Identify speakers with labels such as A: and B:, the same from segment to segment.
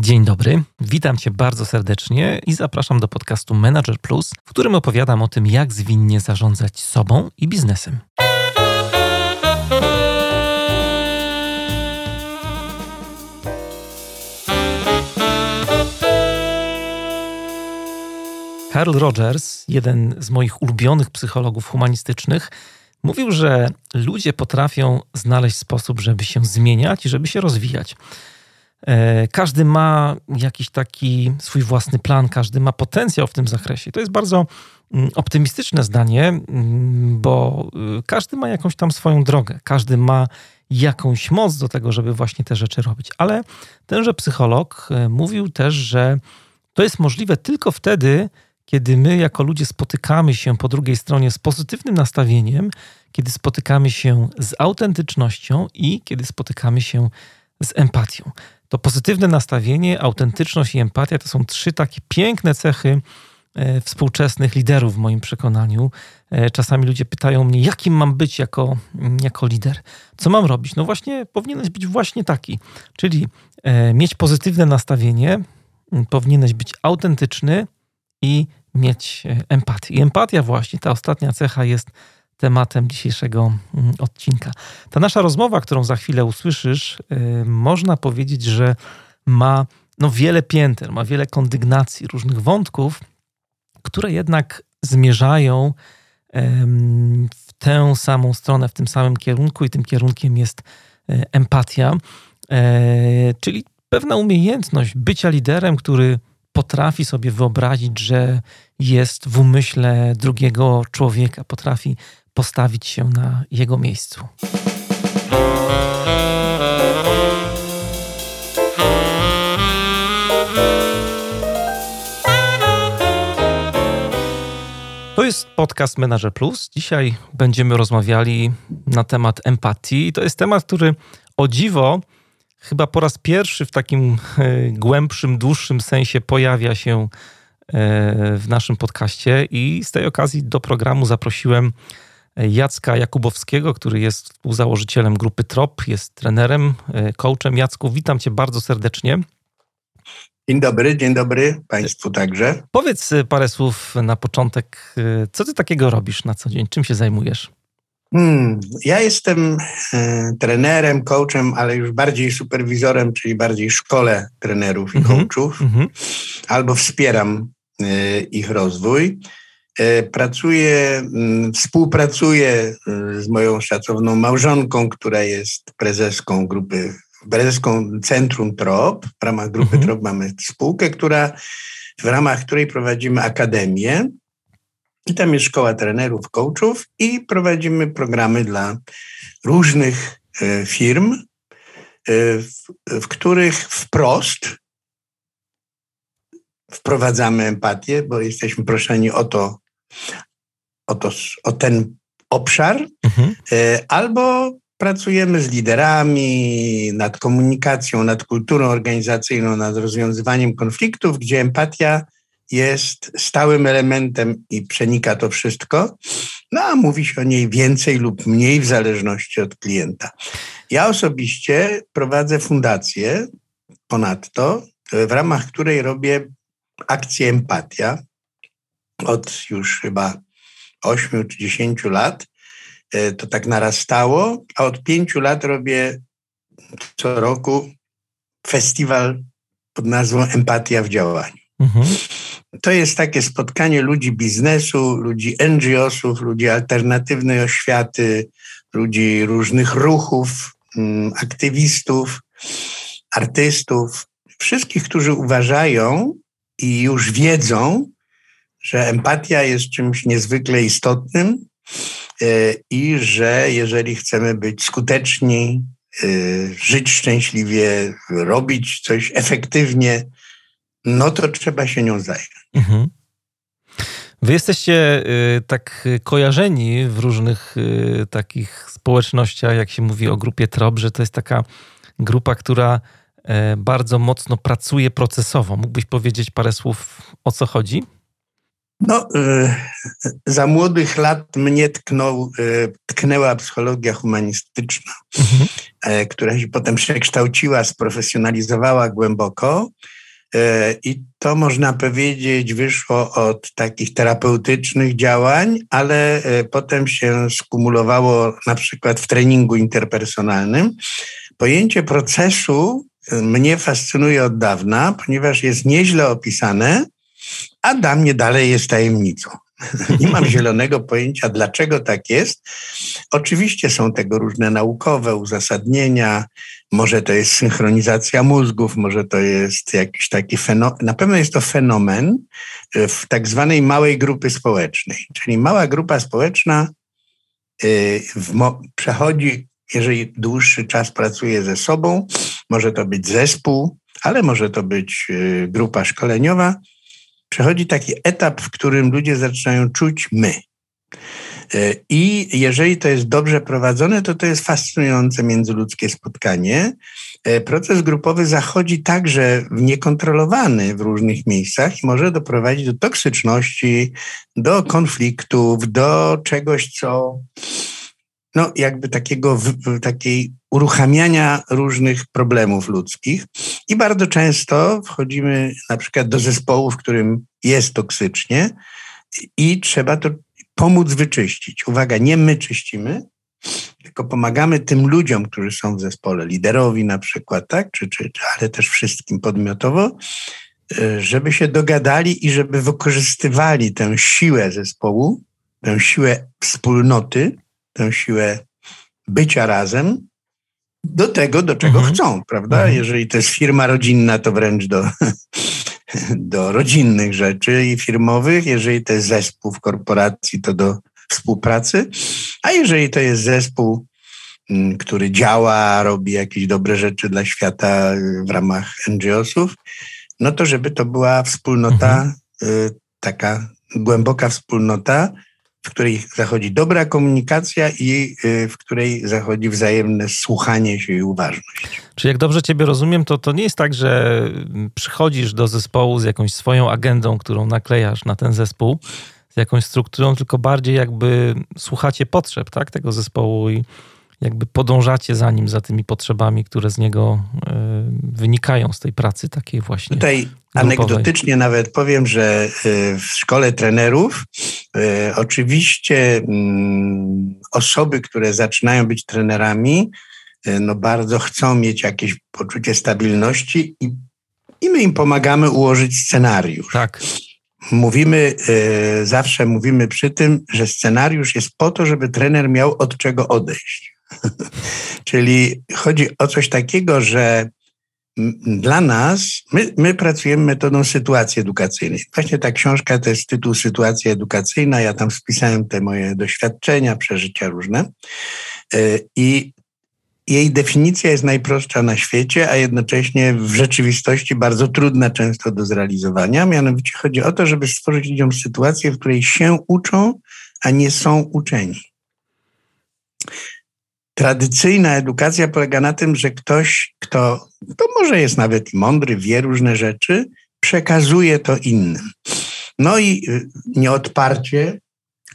A: Dzień dobry, witam Cię bardzo serdecznie i zapraszam do podcastu Manager Plus, w którym opowiadam o tym, jak zwinnie zarządzać sobą i biznesem. Carl Rogers, jeden z moich ulubionych psychologów humanistycznych, mówił, że ludzie potrafią znaleźć sposób, żeby się zmieniać i żeby się rozwijać. E, każdy ma jakiś taki swój własny plan, każdy ma potencjał w tym zakresie. To jest bardzo mm, optymistyczne zdanie, mm, bo y, każdy ma jakąś tam swoją drogę, każdy ma jakąś moc do tego, żeby właśnie te rzeczy robić. Ale tenże psycholog e, mówił też, że to jest możliwe tylko wtedy, kiedy my jako ludzie spotykamy się po drugiej stronie z pozytywnym nastawieniem, kiedy spotykamy się z autentycznością i kiedy spotykamy się z empatią. To pozytywne nastawienie, autentyczność i empatia to są trzy takie piękne cechy e, współczesnych liderów w moim przekonaniu. E, czasami ludzie pytają mnie, jakim mam być jako, mm, jako lider? Co mam robić? No właśnie, powinieneś być właśnie taki, czyli e, mieć pozytywne nastawienie, powinieneś być autentyczny i mieć empatię. I empatia właśnie, ta ostatnia cecha jest tematem dzisiejszego mm, odcinka. Ta nasza rozmowa, którą za chwilę usłyszysz, y, można powiedzieć, że ma no, wiele pięter, ma wiele kondygnacji, różnych wątków, które jednak zmierzają w tę samą stronę, w tym samym kierunku, i tym kierunkiem jest e, empatia, e, czyli pewna umiejętność bycia liderem, który potrafi sobie wyobrazić, że jest w umyśle drugiego człowieka, potrafi postawić się na jego miejscu. To jest podcast Manager Plus. Dzisiaj będziemy rozmawiali na temat empatii. To jest temat, który o dziwo chyba po raz pierwszy w takim e, głębszym, dłuższym sensie pojawia się e, w naszym podcaście i z tej okazji do programu zaprosiłem Jacka Jakubowskiego, który jest współzałożycielem grupy TROP, jest trenerem, e, coachem. Jacku, witam cię bardzo serdecznie.
B: Dzień dobry, dzień dobry Państwu także.
A: Powiedz e, parę słów na początek. E, co ty takiego robisz na co dzień? Czym się zajmujesz?
B: Hmm, ja jestem e, trenerem, coachem, ale już bardziej superwizorem, czyli bardziej szkole trenerów i mm -hmm, coachów, mm -hmm. albo wspieram e, ich rozwój. E, pracuję, mm, współpracuję e, z moją szacowną małżonką, która jest prezeską grupy, prezeską Centrum TROP. W ramach grupy mhm. TROP mamy spółkę, która, w ramach której prowadzimy akademię. I tam jest szkoła trenerów, coachów i prowadzimy programy dla różnych e, firm, w, w których wprost wprowadzamy empatię, bo jesteśmy proszeni o to o, to, o ten obszar, mhm. E, albo pracujemy z liderami nad komunikacją, nad kulturą organizacyjną, nad rozwiązywaniem konfliktów, gdzie empatia jest stałym elementem i przenika to wszystko, no a mówi się o niej więcej lub mniej w zależności od klienta. Ja osobiście prowadzę fundację ponadto, w ramach której robię akcję Empatia, od już chyba 8 czy 10 lat. E, to tak narastało, a od 5 lat robię co roku festiwal pod nazwą Empatia w działaniu. Mhm. To jest takie spotkanie ludzi biznesu, ludzi NGO-sów, ludzi alternatywnej oświaty, ludzi różnych ruchów, mm, aktywistów, artystów, wszystkich, którzy uważają i już wiedzą, że empatia jest czymś niezwykle istotnym e, i że jeżeli chcemy być skuteczni, e, żyć szczęśliwie, robić coś efektywnie, no to trzeba się nią zająć. Mhm.
A: Wy jesteście y, tak kojarzeni w różnych takich społecznościach, jak się mówi o grupie TROP, że to jest taka grupa, która e, bardzo mocno pracuje procesowo. Mógłbyś powiedzieć parę słów o co chodzi?
B: No, y, za młodych lat mnie tknął, y, tknęła psychologia humanistyczna, mhm. E, która się potem przekształciła, sprofesjonalizowała głęboko. E, I to można powiedzieć wyszło od takich terapeutycznych działań, ale e, potem się skumulowało na przykład w treningu interpersonalnym. Pojęcie procesu mnie fascynuje od dawna, ponieważ jest nieźle opisane, a dla mnie dalej jest tajemnicą. Nie mam zielonego pojęcia, dlaczego tak jest. Oczywiście są tego różne naukowe uzasadnienia. Może to jest synchronizacja mózgów, może to jest jakiś taki fenomen. Na pewno jest to fenomen e, w tak zwanej małej grupy społecznej. Czyli mała grupa społeczna e, przechodzi, jeżeli dłuższy czas pracuje ze sobą, może to być zespół, ale może to być e, grupa szkoleniowa przechodzi taki etap, w którym ludzie zaczynają czuć my. E, I jeżeli to jest dobrze prowadzone, to to jest fascynujące międzyludzkie spotkanie. E, proces grupowy zachodzi także niekontrolowany w różnych miejscach i może doprowadzić do toksyczności, do konfliktów, do czegoś, co no, jakby takiego, takiej uruchamiania różnych problemów ludzkich. I bardzo często wchodzimy na przykład do zespołu, w którym jest toksycznie i trzeba to pomóc wyczyścić. Uwaga, nie my czyścimy, tylko pomagamy tym ludziom, którzy są w zespole, liderowi na przykład, tak? czy, czy, ale też wszystkim podmiotowo, e, żeby się dogadali i żeby wykorzystywali tę siłę zespołu, tę siłę wspólnoty, tę siłę bycia razem do tego, do czego mhm. chcą, prawda? Mhm. Jeżeli to jest firma rodzinna, to wręcz do, do rodzinnych rzeczy i firmowych. Jeżeli to jest zespół w korporacji, to do współpracy. A jeżeli to jest zespół, mm, który działa, robi jakieś dobre rzeczy dla świata w ramach NGO-sów, no to żeby to była wspólnota, mhm. Y, taka głęboka wspólnota, w której zachodzi dobra komunikacja i y, w której zachodzi wzajemne słuchanie się i uważność.
A: Czy jak dobrze Ciebie rozumiem, to to nie jest tak, że przychodzisz do zespołu z jakąś swoją agendą, którą naklejasz na ten zespół, z jakąś strukturą, tylko bardziej jakby słuchacie potrzeb tak, tego zespołu i jakby podążacie za nim, za tymi potrzebami, które z niego y, wynikają z tej pracy takiej właśnie.
B: Tutaj grupowej. anegdotycznie nawet powiem, że y, w szkole trenerów y, oczywiście mm, osoby, które zaczynają być trenerami, no bardzo chcą mieć jakieś poczucie stabilności i, i my im pomagamy ułożyć scenariusz.
A: Tak.
B: Mówimy, zawsze mówimy przy tym, że scenariusz jest po to, żeby trener miał od czego odejść. Czyli chodzi o coś takiego, że dla nas, my, my, pracujemy metodą sytuacji edukacyjnej. Właśnie ta książka to jest tytuł Sytuacja edukacyjna. Ja tam spisałem te moje doświadczenia, przeżycia różne. E, I jej definicja jest najprostsza na świecie, a jednocześnie w rzeczywistości bardzo trudna często do zrealizowania. Mianowicie chodzi o to, żeby stworzyć ludziom sytuację, w której się uczą, a nie są uczeni. Tradycyjna edukacja polega na tym, że ktoś, kto to może jest nawet mądry, wie różne rzeczy, przekazuje to innym. No i y, nieodparcie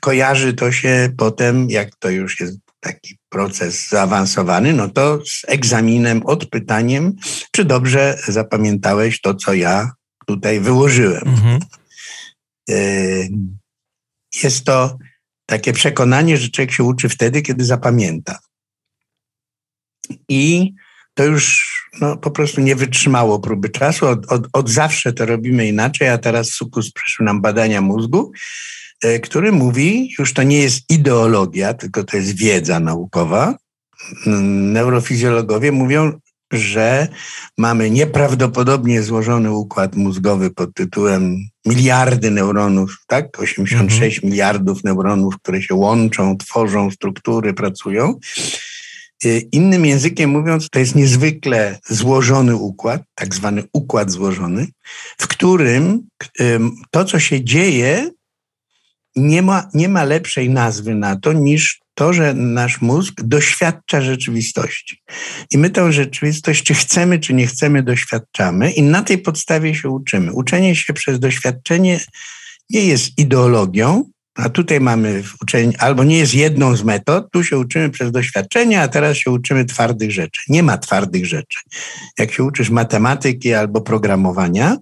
B: kojarzy to się potem, jak to już jest taki proces zaawansowany, no to z egzaminem, odpytaniem, czy dobrze zapamiętałeś to, co ja tutaj wyłożyłem. Mhm. Y, jest to takie przekonanie, że człowiek się uczy wtedy, kiedy zapamięta. I to już no, po prostu nie wytrzymało próby czasu. Od, od, od zawsze to robimy inaczej, a teraz Sukus przyszły nam badania mózgu, e, który mówi, już to nie jest ideologia, tylko to jest wiedza naukowa. Neurofizjologowie mówią, że mamy nieprawdopodobnie złożony układ mózgowy pod tytułem miliardy neuronów, tak? 86 mhm. miliardów neuronów, które się łączą, tworzą struktury, pracują. Y, innym językiem mówiąc, to jest niezwykle złożony układ, tak zwany układ złożony, w którym to, co się dzieje, nie ma, nie ma lepszej nazwy na to niż to, że nasz mózg doświadcza rzeczywistości. I my tę rzeczywistość, czy chcemy, czy nie chcemy, doświadczamy i na tej podstawie się uczymy. Uczenie się przez doświadczenie nie jest ideologią, a tutaj mamy uczenie, albo nie jest jedną z metod, tu się uczymy przez doświadczenie, a teraz się uczymy twardych rzeczy. Nie ma twardych rzeczy. Jak się uczysz matematyki albo programowania,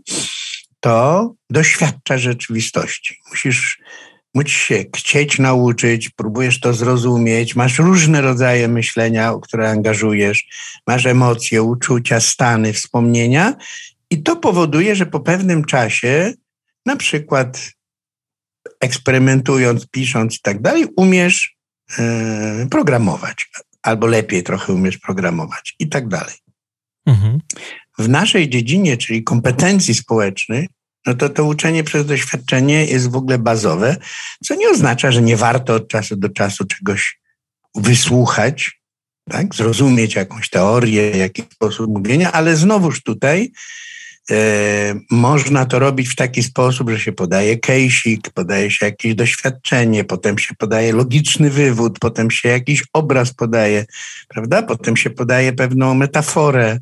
B: to doświadcza rzeczywistości. Musisz musisz się chcieć nauczyć, próbujesz to zrozumieć, masz różne rodzaje myślenia, które angażujesz, masz emocje, uczucia, stany, wspomnienia i to powoduje, że po pewnym czasie, na przykład eksperymentując, pisząc i tak dalej, umiesz yy, programować, albo lepiej trochę umiesz programować i tak dalej. Mhm. W naszej dziedzinie, czyli kompetencji społecznych, no to to uczenie przez doświadczenie jest w ogóle bazowe, co nie oznacza, że nie warto od czasu do czasu czegoś wysłuchać, tak? zrozumieć jakąś teorię, jakiś sposób mówienia, ale znowuż tutaj e, można to robić w taki sposób, że się podaje kejsik, podaje się jakieś doświadczenie, potem się podaje logiczny wywód, potem się jakiś obraz podaje, prawda? Potem się podaje pewną metaforę.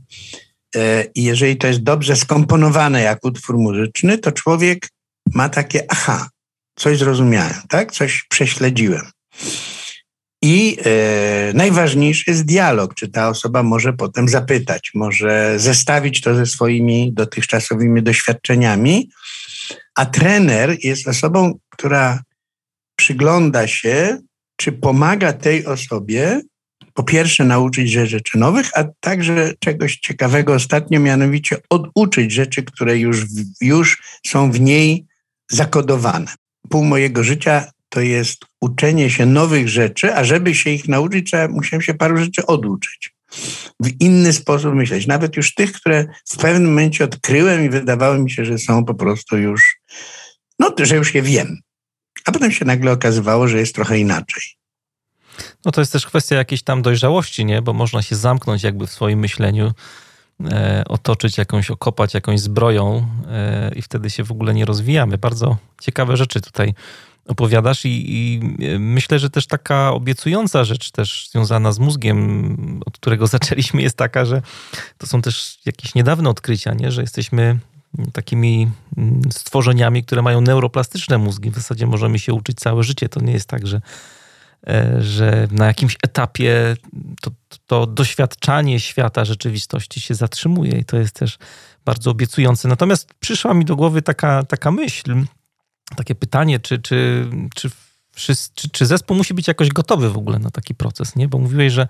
B: E, I jeżeli to jest dobrze skomponowane jak utwór muzyczny, to człowiek ma takie, aha, coś zrozumiałem, tak? Coś prześledziłem. I e, najważniejszy jest dialog, czy ta osoba może potem zapytać, może zestawić to ze swoimi dotychczasowymi doświadczeniami. A trener jest osobą, która przygląda się, czy pomaga tej osobie po pierwsze nauczyć się rzeczy nowych, a także czegoś ciekawego ostatnio, mianowicie oduczyć rzeczy, które już, już są w niej zakodowane. Pół mojego życia to jest uczenie się nowych rzeczy, a żeby się ich nauczyć, trzeba, musiałem się paru rzeczy oduczyć. W inny sposób myśleć. Nawet już tych, które w pewnym momencie odkryłem i wydawało mi się, że są po prostu już, no, że już je wiem. A potem się nagle okazywało, że jest trochę inaczej.
A: No to jest też kwestia jakiejś tam dojrzałości, nie? Bo można się zamknąć jakby w swoim myśleniu, e, otoczyć jakąś, okopać jakąś zbroją e, i wtedy się w ogóle nie rozwijamy. Bardzo ciekawe rzeczy tutaj opowiadasz i, i, e, myślę, że też taka obiecująca rzecz też związana z mózgiem, od którego zaczęliśmy, jest taka, że to są też jakieś niedawne odkrycia, nie? że jesteśmy takimi mm, stworzeniami, które mają neuroplastyczne mózgi. W zasadzie możemy się uczyć całe życie. To nie jest tak, że E, że na jakimś etapie to, to doświadczanie świata rzeczywistości się zatrzymuje i to jest też bardzo obiecujące. Natomiast przyszła mi do głowy taka, taka myśl, takie pytanie, czy, czy, czy, czy, czy zespół musi być jakoś gotowy w ogóle na taki proces, nie? Bo mówiłeś, że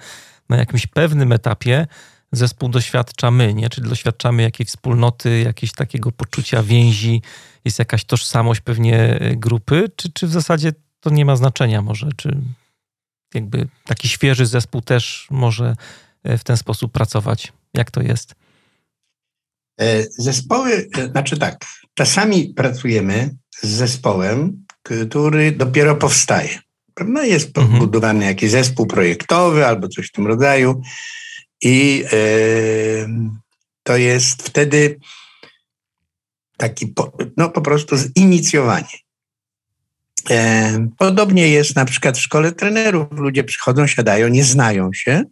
A: na jakimś pewnym etapie zespół doświadcza my, nie? Czyli doświadczamy jakiejś wspólnoty, jakiegoś takiego poczucia więzi, jest jakaś tożsamość pewnie grupy, czy, czy w zasadzie to nie ma znaczenia może, czy jakby taki świeży zespół też może e, w ten sposób pracować. Jak to jest?
B: E, zespoły, e, znaczy tak, czasami pracujemy z zespołem, który dopiero powstaje. Prawda? Jest mhm. budowany jakiś zespół projektowy albo coś w tym rodzaju i to jest wtedy taki po, no, po prostu zinicjowanie. E, podobnie jest na przykład w szkole trenerów. Ludzie przychodzą, siadają, nie znają się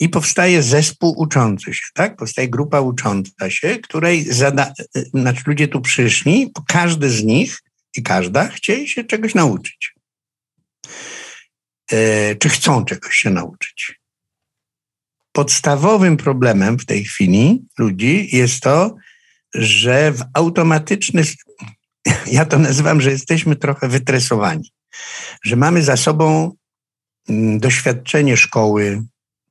B: i powstaje zespół uczący się, tak? Powstaje grupa ucząca się, której zada, znaczy ludzie tu przyszli, każdy z nich i każda chcieli się czegoś nauczyć. E, czy chcą czegoś się nauczyć? Podstawowym problemem w tej chwili ludzi jest to, że w automatyczny ja to nazywam, że jesteśmy trochę wytresowani, że mamy za sobą mm, doświadczenie szkoły,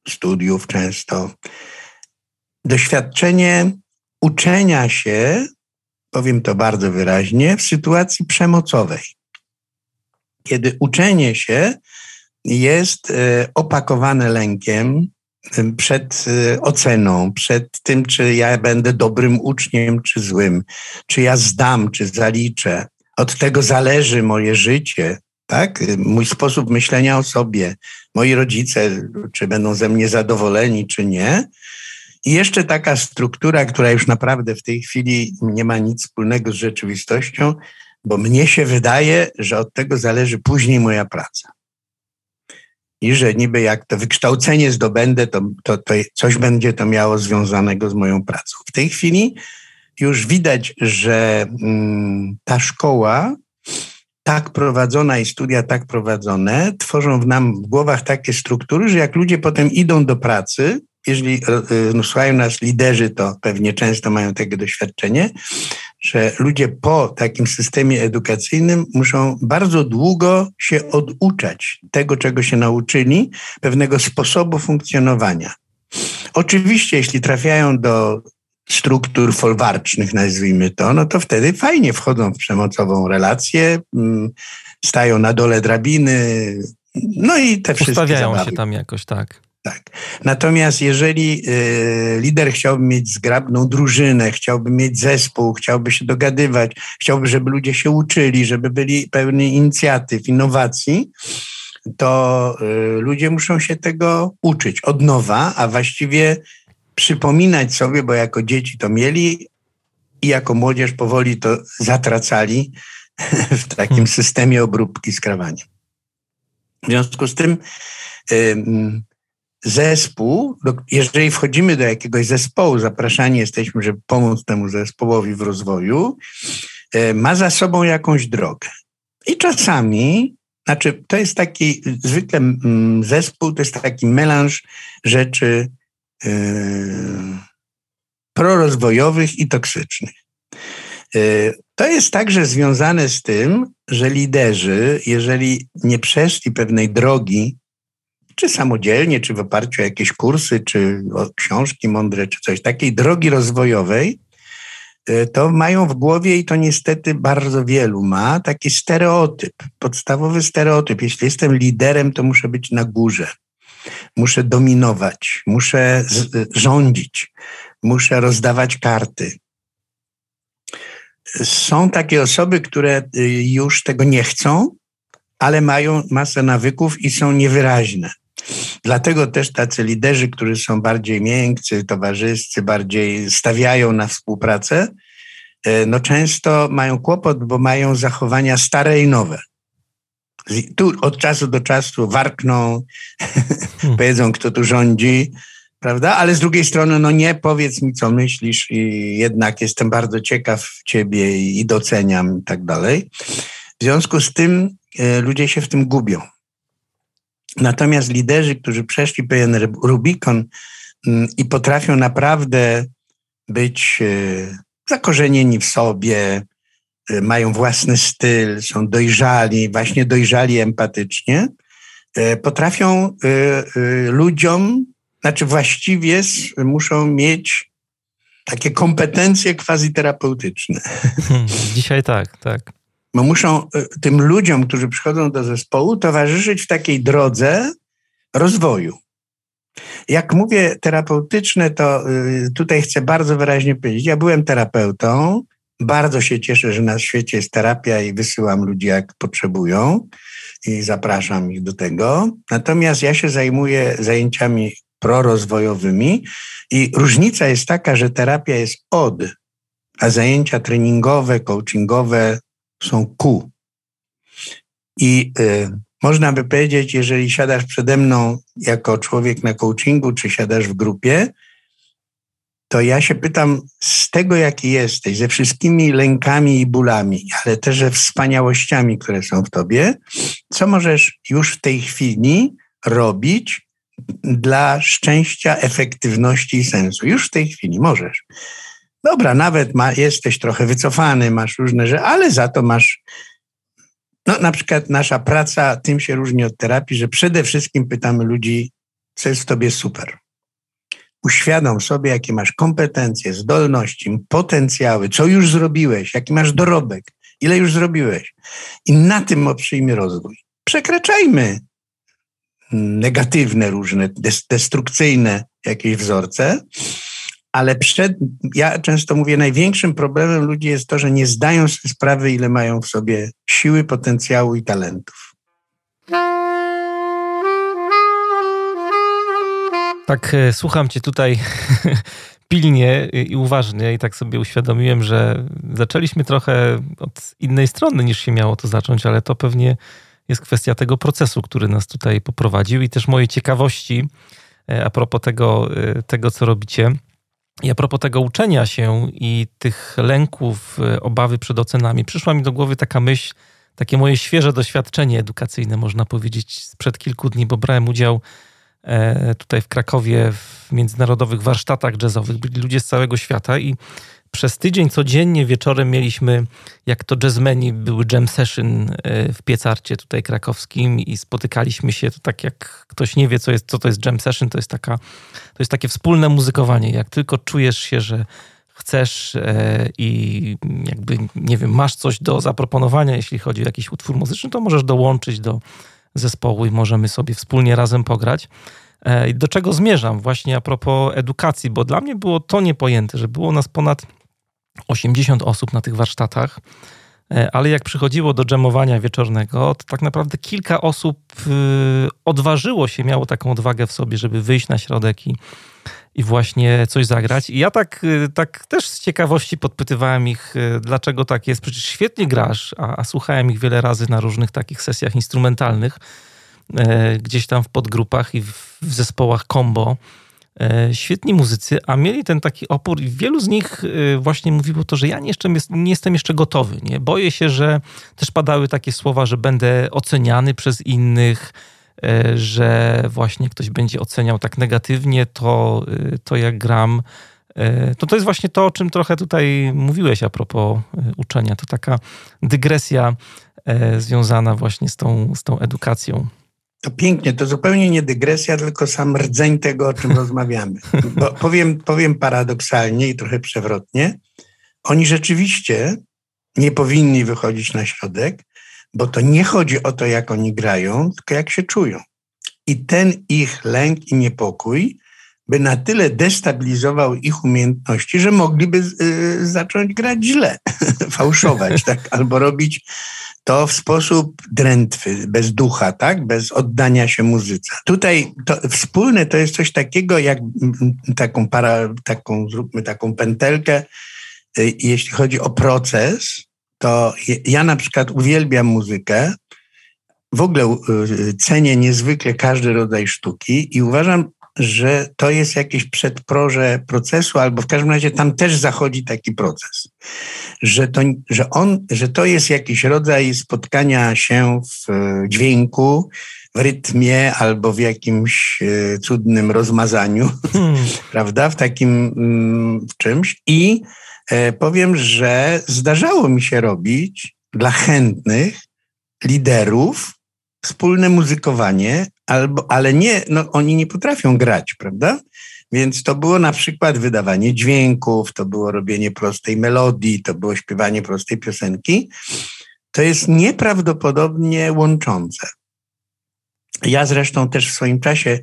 B: studiów często, doświadczenie uczenia się, powiem to bardzo wyraźnie, w sytuacji przemocowej. Kiedy uczenie się jest e, opakowane lękiem, przed y, oceną, przed tym, czy ja będę dobrym uczniem, czy złym, czy ja zdam, czy zaliczę. Od tego zależy moje życie, tak? Mój sposób myślenia o sobie, moi rodzice, czy będą ze mnie zadowoleni, czy nie. I jeszcze taka struktura, która już naprawdę w tej chwili nie ma nic wspólnego z rzeczywistością, bo mnie się wydaje, że od tego zależy później moja praca i że niby jak to wykształcenie zdobędę, to, to, to coś będzie to miało związanego z moją pracą. W tej chwili już widać, że mm, ta szkoła tak prowadzona i studia tak prowadzone tworzą w nam w głowach takie struktury, że jak ludzie potem idą do pracy, jeżeli e, no, słuchają nas liderzy, to pewnie często mają takie doświadczenie, że ludzie po takim systemie edukacyjnym muszą bardzo długo się oduczać tego, czego się nauczyli, pewnego sposobu funkcjonowania. Oczywiście, jeśli trafiają do struktur folwarcznych, nazwijmy to, no to wtedy fajnie wchodzą w przemocową relację, mm, stają na dole drabiny, no i te wszystkie
A: Ustawiają
B: zabawy.
A: się tam jakoś, tak.
B: Tak. Natomiast jeżeli y, lider chciałby mieć zgrabną drużynę, chciałby mieć zespół, chciałby się dogadywać, chciałby, żeby ludzie się uczyli, żeby byli pełni inicjatyw, innowacji, to y, ludzie muszą się tego uczyć od nowa, a właściwie przypominać sobie, bo jako dzieci to mieli i jako młodzież powoli to zatracali w takim hmm. systemie obróbki skrawaniem. W związku z tym zespół, jeżeli wchodzimy do jakiegoś zespołu, zapraszani jesteśmy, żeby pomóc temu zespołowi w rozwoju, e, ma za sobą jakąś drogę. I czasami, znaczy to jest taki, zwykle zespół to jest taki melanż rzeczy prorozwojowych i toksycznych. Yy, to jest także związane z tym, że liderzy, jeżeli nie przeszli pewnej drogi czy samodzielnie, czy w oparciu o jakieś kursy, czy książki mądre, czy coś takiej drogi rozwojowej, e, to mają w głowie i to niestety bardzo wielu ma taki stereotyp, podstawowy stereotyp. Jeśli jestem liderem, to muszę być na górze. Muszę dominować, muszę rządzić, muszę rozdawać karty. Są takie osoby, które y, już tego nie chcą, ale mają masę nawyków i są niewyraźne. Dlatego też tacy liderzy, którzy są bardziej miękcy, towarzyscy, bardziej stawiają na współpracę, e, no często mają kłopot, bo mają zachowania stare i nowe. Tu od czasu do czasu warkną, hmm. powiedzą, kto tu rządzi, prawda? Ale z drugiej strony, no nie, powiedz mi, co myślisz i jednak jestem bardzo ciekaw ciebie i doceniam i tak dalej. W związku z tym e, ludzie się w tym gubią. Natomiast liderzy, którzy przeszli pewien Rubikon mm, i potrafią naprawdę być e, zakorzenieni w sobie, mają własny styl, są dojrzali, właśnie dojrzali empatycznie, e, potrafią ludziom, znaczy właściwie muszą mieć takie kompetencje quasi-terapeutyczne.
A: Hmm, dzisiaj tak, tak
B: bo muszą tym ludziom, którzy przychodzą do zespołu, towarzyszyć w takiej drodze rozwoju. Jak mówię terapeutyczne, to tutaj chcę bardzo wyraźnie powiedzieć, ja byłem terapeutą, bardzo się cieszę, że na świecie jest terapia i wysyłam ludzi jak potrzebują i zapraszam ich do tego. Natomiast ja się zajmuję zajęciami prorozwojowymi i różnica jest taka, że terapia jest od, a zajęcia treningowe, coachingowe są ku. I y, można by powiedzieć, jeżeli siadasz przede mną jako człowiek na coachingu, czy siadasz w grupie, to ja się pytam z tego, jaki jesteś, ze wszystkimi lękami i bólami, ale też ze wspaniałościami, które są w tobie, co możesz już w tej chwili robić dla szczęścia, efektywności i sensu. Już w tej chwili możesz. Dobra, nawet ma, jesteś trochę wycofany, masz różne rzeczy, ale za to masz. No, na przykład nasza praca tym się różni od terapii, że przede wszystkim pytamy ludzi, co jest w tobie super. Uświadom sobie, jakie masz kompetencje, zdolności, potencjały, co już zrobiłeś, jaki masz dorobek, ile już zrobiłeś. I na tym przyjmie rozwój. Przekraczajmy negatywne, różne, destrukcyjne jakieś wzorce, ale przed, ja często mówię, największym problemem ludzi jest to, że nie zdają sobie sprawy, ile mają w sobie siły, potencjału i talentów.
A: Tak, e, słucham cię tutaj pilnie i uważnie i tak sobie uświadomiłem, że zaczęliśmy trochę od innej strony niż się miało to zacząć, ale to pewnie jest kwestia tego procesu, który nas tutaj poprowadził i też mojej ciekawości e, a propos tego, e, tego co robicie. I a propos tego uczenia się i tych lęków, obawy przed ocenami, przyszła mi do głowy taka myśl, takie moje świeże doświadczenie edukacyjne, można powiedzieć, sprzed kilku dni, bo brałem udział tutaj w Krakowie w międzynarodowych warsztatach jazzowych. Byli ludzie z całego świata i przez tydzień codziennie wieczorem mieliśmy, jak to jazzmeni, były jam session e, w Piecarcie tutaj krakowskim i spotykaliśmy się, to tak jak ktoś nie wie, co, jest, co to jest jam session, to jest, taka, to jest takie wspólne muzykowanie. Jak tylko czujesz się, że chcesz e, i jakby, nie wiem, masz coś do zaproponowania, jeśli chodzi o jakiś utwór muzyczny, to możesz dołączyć do zespołu i możemy sobie wspólnie razem pograć. E, do czego zmierzam właśnie a propos edukacji, bo dla mnie było to niepojęte, że było nas ponad 80 osób na tych warsztatach, e, ale jak przychodziło do dżemowania wieczornego, to tak naprawdę kilka osób odważyło się, miało taką odwagę w sobie, żeby wyjść na środek i i właśnie coś zagrać. I ja tak, y, tak też z ciekawości podpytywałem ich, y, dlaczego tak jest. Przecież świetnie grasz, a, a słuchałem ich wiele razy na różnych takich sesjach instrumentalnych, e, gdzieś tam w podgrupach i w, w zespołach combo. E, świetni muzycy, a mieli ten taki opór i wielu z nich właśnie mówiło to, że ja nie, jeszcze, nie jestem jeszcze gotowy. Nie? Boję się, że też padały takie słowa, że będę oceniany przez innych, że właśnie ktoś będzie oceniał tak negatywnie to, e, to jak gram. E, to to jest właśnie to, o czym trochę tutaj mówiłeś a propos uczenia. To taka dygresja związana właśnie z tą, z tą edukacją.
B: To pięknie, to zupełnie nie dygresja, tylko sam rdzeń tego, o czym rozmawiamy. Bo powiem, powiem paradoksalnie i trochę przewrotnie. Oni rzeczywiście nie powinni wychodzić na środek, bo to nie chodzi o to, jak oni grają, tylko jak się czują. I ten ich lęk i niepokój by na tyle destabilizował ich umiejętności, że mogliby y, zacząć grać źle, fałszować, tak? albo robić to w sposób drętwy, bez ducha, tak? bez oddania się muzyce. Tutaj to wspólne to jest coś takiego, jak taką, para, taką zróbmy taką pętelkę, y, jeśli chodzi o proces, to ja na przykład uwielbiam muzykę, w ogóle y, cenię niezwykle każdy rodzaj sztuki i uważam, że to jest jakieś przedproże procesu, albo w każdym razie tam też zachodzi taki proces, że to, że on, że to jest jakiś rodzaj spotkania się w y, dźwięku, w rytmie albo w jakimś y, cudnym rozmazaniu, hmm. prawda, w takim mm, w czymś i powiem, że zdarzało mi się robić dla chętnych liderów wspólne muzykowanie, albo, ale nie, no oni nie potrafią grać, prawda? Więc to było na przykład wydawanie dźwięków, to było robienie prostej melodii, to było śpiewanie prostej piosenki. To jest nieprawdopodobnie łączące. Ja zresztą też w swoim czasie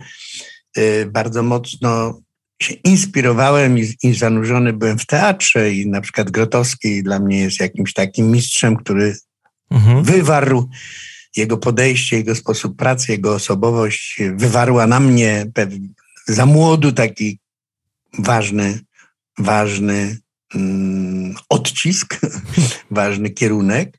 B: y, bardzo mocno się inspirowałem i, i zanurzony byłem w teatrze i na przykład Grotowski dla mnie jest jakimś takim mistrzem, który mhm. wywarł jego podejście, jego sposób pracy, jego osobowość wywarła na mnie za młodu taki ważny, ważny mm, odcisk, ważny kierunek.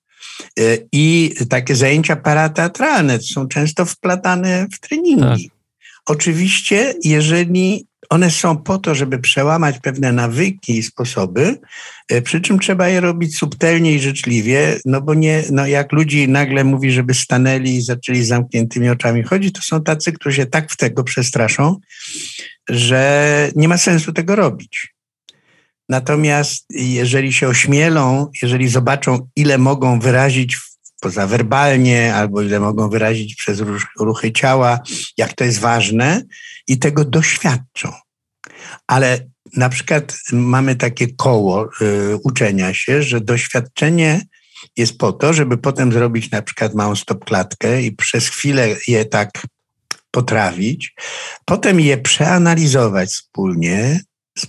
B: E, I takie zajęcia parateatralne są często wplatane w treningi. Tak. Oczywiście, jeżeli one są po to, żeby przełamać pewne nawyki i sposoby, e, przy czym trzeba je robić subtelnie i życzliwie, no bo nie, no jak ludzi nagle mówi, żeby stanęli i zaczęli z zamkniętymi oczami chodzić, to są tacy, którzy się tak w tego przestraszą, że nie ma sensu tego robić. Natomiast jeżeli się ośmielą, jeżeli zobaczą, ile mogą wyrazić pozawerbalnie, albo ile mogą wyrazić przez ruchy ciała, jak to jest ważne i tego doświadczą. Ale na przykład mamy takie koło y, uczenia się, że doświadczenie jest po to, żeby potem zrobić na przykład małą stopklatkę i przez chwilę je tak potrawić, potem je przeanalizować wspólnie,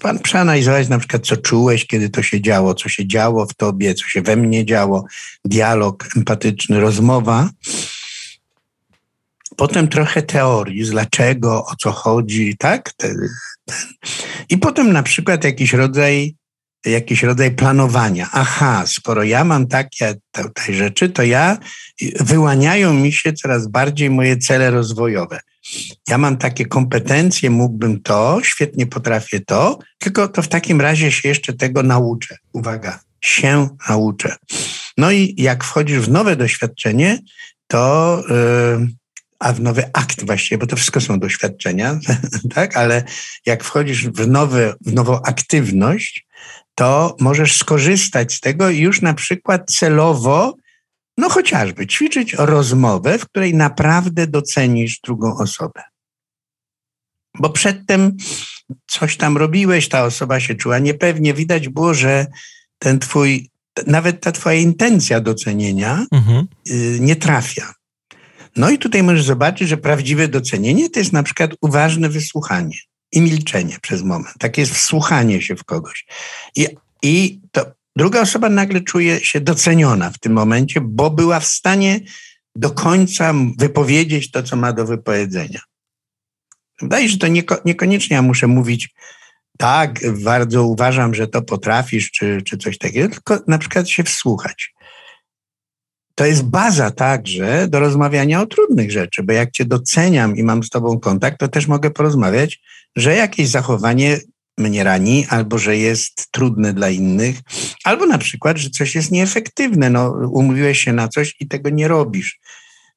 B: Pan przeanalizować na przykład, co czułeś, kiedy to się działo, co się działo w tobie, co się we mnie działo, dialog empatyczny, rozmowa. Potem trochę teorii, z dlaczego, o co chodzi, tak? I potem na przykład jakiś rodzaj, jakiś rodzaj planowania. Aha, skoro ja mam takie tutaj rzeczy, to ja wyłaniają mi się coraz bardziej moje cele rozwojowe ja mam takie kompetencje, mógłbym to, świetnie potrafię to, tylko to w takim razie się jeszcze tego nauczę. Uwaga, się nauczę. No i jak wchodzisz w nowe doświadczenie, to yy, a w nowy akt właściwie, bo to wszystko są doświadczenia, tak? Ale jak wchodzisz w, nowy, w nową aktywność, to możesz skorzystać z tego i już na przykład celowo, no chociażby ćwiczyć rozmowę, w której naprawdę docenisz drugą osobę. Bo przedtem coś tam robiłeś, ta osoba się czuła niepewnie, widać było, że ten twój, nawet ta twoja intencja docenienia mhm. Y, nie trafia. No i tutaj możesz zobaczyć, że prawdziwe docenienie to jest na przykład uważne wysłuchanie i milczenie przez moment. Tak jest wsłuchanie się w kogoś. I, i to druga osoba nagle czuje się doceniona w tym momencie, bo była w stanie do końca wypowiedzieć to, co ma do wypowiedzenia. Wydaje że to nieko, niekoniecznie ja muszę mówić, tak, bardzo uważam, że to potrafisz, czy, czy coś takiego, tylko na przykład się wsłuchać to jest baza także do rozmawiania o trudnych rzeczy, bo jak cię doceniam i mam z tobą kontakt, to też mogę porozmawiać, że jakieś zachowanie mnie rani, albo że jest trudne dla innych, albo na przykład, że coś jest nieefektywne. No, umówiłeś się na coś i tego nie robisz.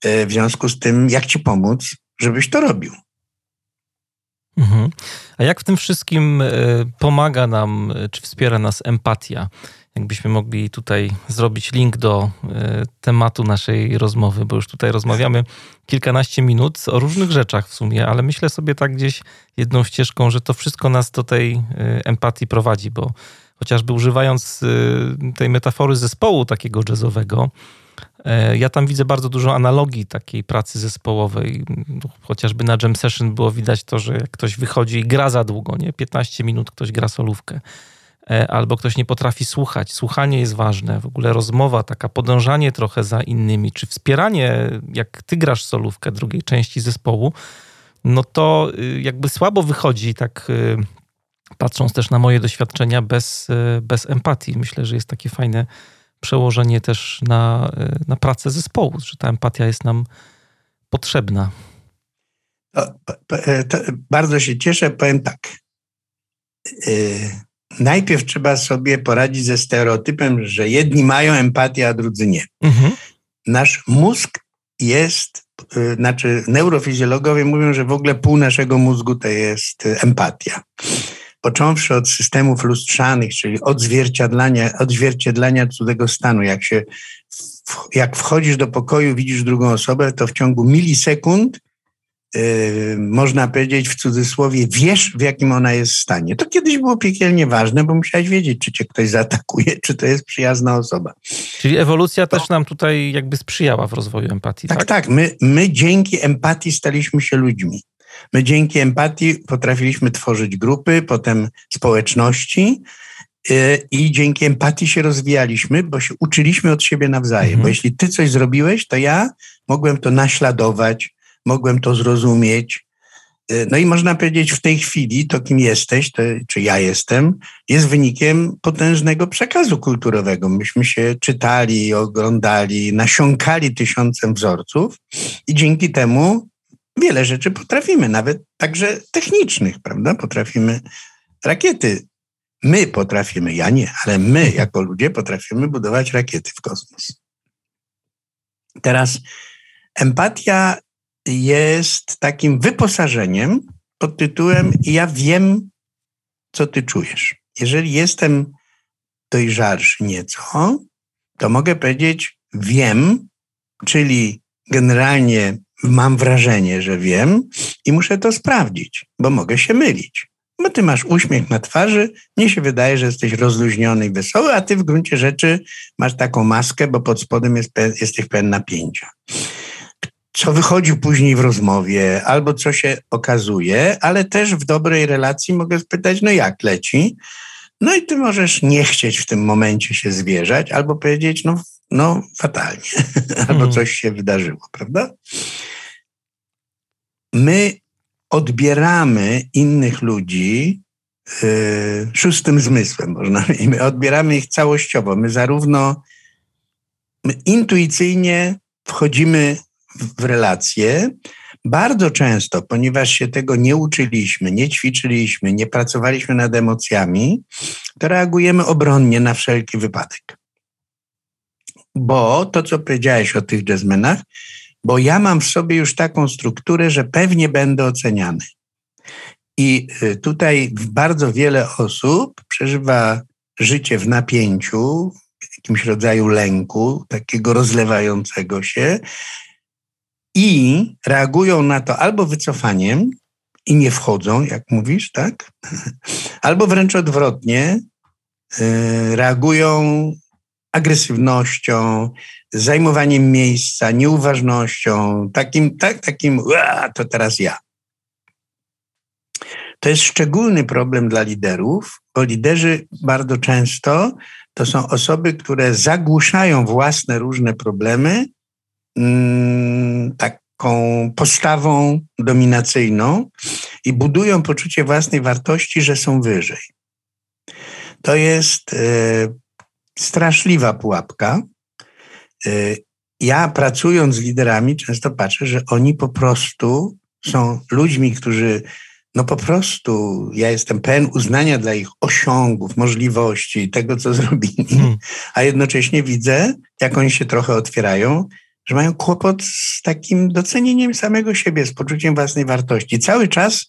B: E, w związku z tym, jak ci pomóc, żebyś to robił.
A: Mhm. A jak w tym wszystkim e, pomaga nam, e, czy wspiera nas empatia? Jakbyśmy mogli tutaj zrobić link do e, tematu naszej rozmowy, bo już tutaj rozmawiamy kilkanaście minut o różnych rzeczach w sumie, ale myślę sobie tak gdzieś jedną ścieżką, że to wszystko nas do tej e, empatii prowadzi, bo chociażby używając e, tej metafory zespołu takiego jazzowego, ja tam widzę bardzo dużo analogii takiej pracy zespołowej. Chociażby na jam session było widać to, że jak ktoś wychodzi i gra za długo, nie? 15 minut ktoś gra solówkę albo ktoś nie potrafi słuchać. Słuchanie jest ważne, w ogóle rozmowa, taka podążanie trochę za innymi, czy wspieranie, jak ty grasz solówkę drugiej części zespołu, no to y, jakby słabo wychodzi, tak y, patrząc też na moje doświadczenia, bez, y, bez empatii. Myślę, że jest takie fajne przełożenie też na, na pracę zespołu, że ta empatia jest nam potrzebna.
B: To, to, bardzo się cieszę, powiem tak najpierw trzeba sobie poradzić ze stereotypem, że jedni mają empatię, a drudzy nie. Mhm. Nasz mózg jest, y, znaczy neurofizjologowie mówią, że w ogóle pół naszego mózgu to jest y, empatia. Począwszy od systemów lustrzanych, czyli odzwierciedlania, odzwierciedlania cudzego stanu. Jak się jak wchodzisz do pokoju, widzisz drugą osobę, to w ciągu milisekund można powiedzieć w cudzysłowie, wiesz, w jakim ona jest stanie. To kiedyś było piekielnie ważne, bo musiałeś wiedzieć, czy cię ktoś zaatakuje, czy to jest przyjazna osoba.
A: Czyli ewolucja to... też nam tutaj jakby sprzyjała w rozwoju empatii,
B: tak?
A: Tak,
B: tak. My, my dzięki empatii staliśmy się ludźmi. My dzięki empatii potrafiliśmy tworzyć grupy, potem społeczności, yy, i dzięki empatii się rozwijaliśmy, bo się uczyliśmy od siebie nawzajem. Mhm. Bo jeśli ty coś zrobiłeś, to ja mogłem to naśladować, mogłem to zrozumieć. E, no i można powiedzieć, w tej chwili to, kim jesteś, to, czy ja jestem, jest wynikiem potężnego przekazu kulturowego. Myśmy się czytali, oglądali, nasiąkali tysiącem wzorców i dzięki temu wiele rzeczy potrafimy, nawet także technicznych, prawda? Potrafimy rakiety. My potrafimy, ja nie, ale my jako ludzie potrafimy budować rakiety w kosmos. Teraz empatia jest takim wyposażeniem pod tytułem Ja wiem, co ty czujesz. Jeżeli jestem dojrzalszy nieco, to mogę powiedzieć wiem, czyli generalnie mam wrażenie, że wiem i muszę to sprawdzić, bo mogę się mylić. Bo ty masz uśmiech na twarzy, mnie się wydaje, że jesteś rozluźniony i wesoły, a ty w gruncie rzeczy masz taką maskę, bo pod spodem jest, jesteś pełen napięcia co wychodzi później w rozmowie, albo co się okazuje, ale też w dobrej relacji mogę spytać, no jak leci? No i ty możesz nie chcieć w tym momencie się zwierzać, albo powiedzieć, no, no fatalnie, albo mhm. coś się wydarzyło, prawda? My odbieramy innych ludzi yy, szóstym zmysłem, można i my odbieramy ich całościowo. My zarówno my intuicyjnie wchodzimy w relacje. Bardzo często, ponieważ się tego nie uczyliśmy, nie ćwiczyliśmy, nie pracowaliśmy nad emocjami, to reagujemy obronnie na wszelki wypadek. bo to, co powiedziałeś o tych jazzmenach, bo ja mam w sobie już taką strukturę, że pewnie będę oceniany. I y, tutaj bardzo wiele osób przeżywa życie w napięciu, w jakimś rodzaju lęku, takiego rozlewającego się, i reagują na to albo wycofaniem i nie wchodzą, jak mówisz, tak? Albo wręcz odwrotnie, y, reagują agresywnością, zajmowaniem miejsca, nieuważnością, takim, tak, takim, to teraz ja. To jest szczególny problem dla liderów, bo liderzy bardzo często to są osoby, które zagłuszają własne różne problemy taką postawą dominacyjną i budują poczucie własnej wartości, że są wyżej. To jest e, straszliwa pułapka. E, ja pracując z liderami często patrzę, że oni po prostu są ludźmi, którzy no po prostu ja jestem pełen uznania dla ich osiągów, możliwości, tego, co zrobili, hmm. a jednocześnie widzę, jak oni się trochę otwierają, że mają kłopot z takim docenieniem samego siebie, z poczuciem własnej wartości. Cały czas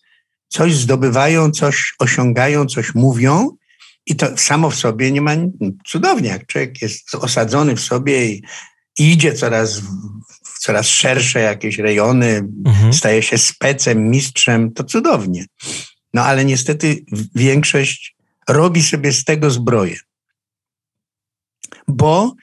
B: coś zdobywają, coś osiągają, coś mówią i to samo w sobie nie ma cudownie, jak człowiek jest osadzony w sobie i, i idzie coraz coraz szersze jakieś rejony, mhm. staje się specem, mistrzem, to cudownie. No ale niestety większość robi sobie z tego zbroję. Bo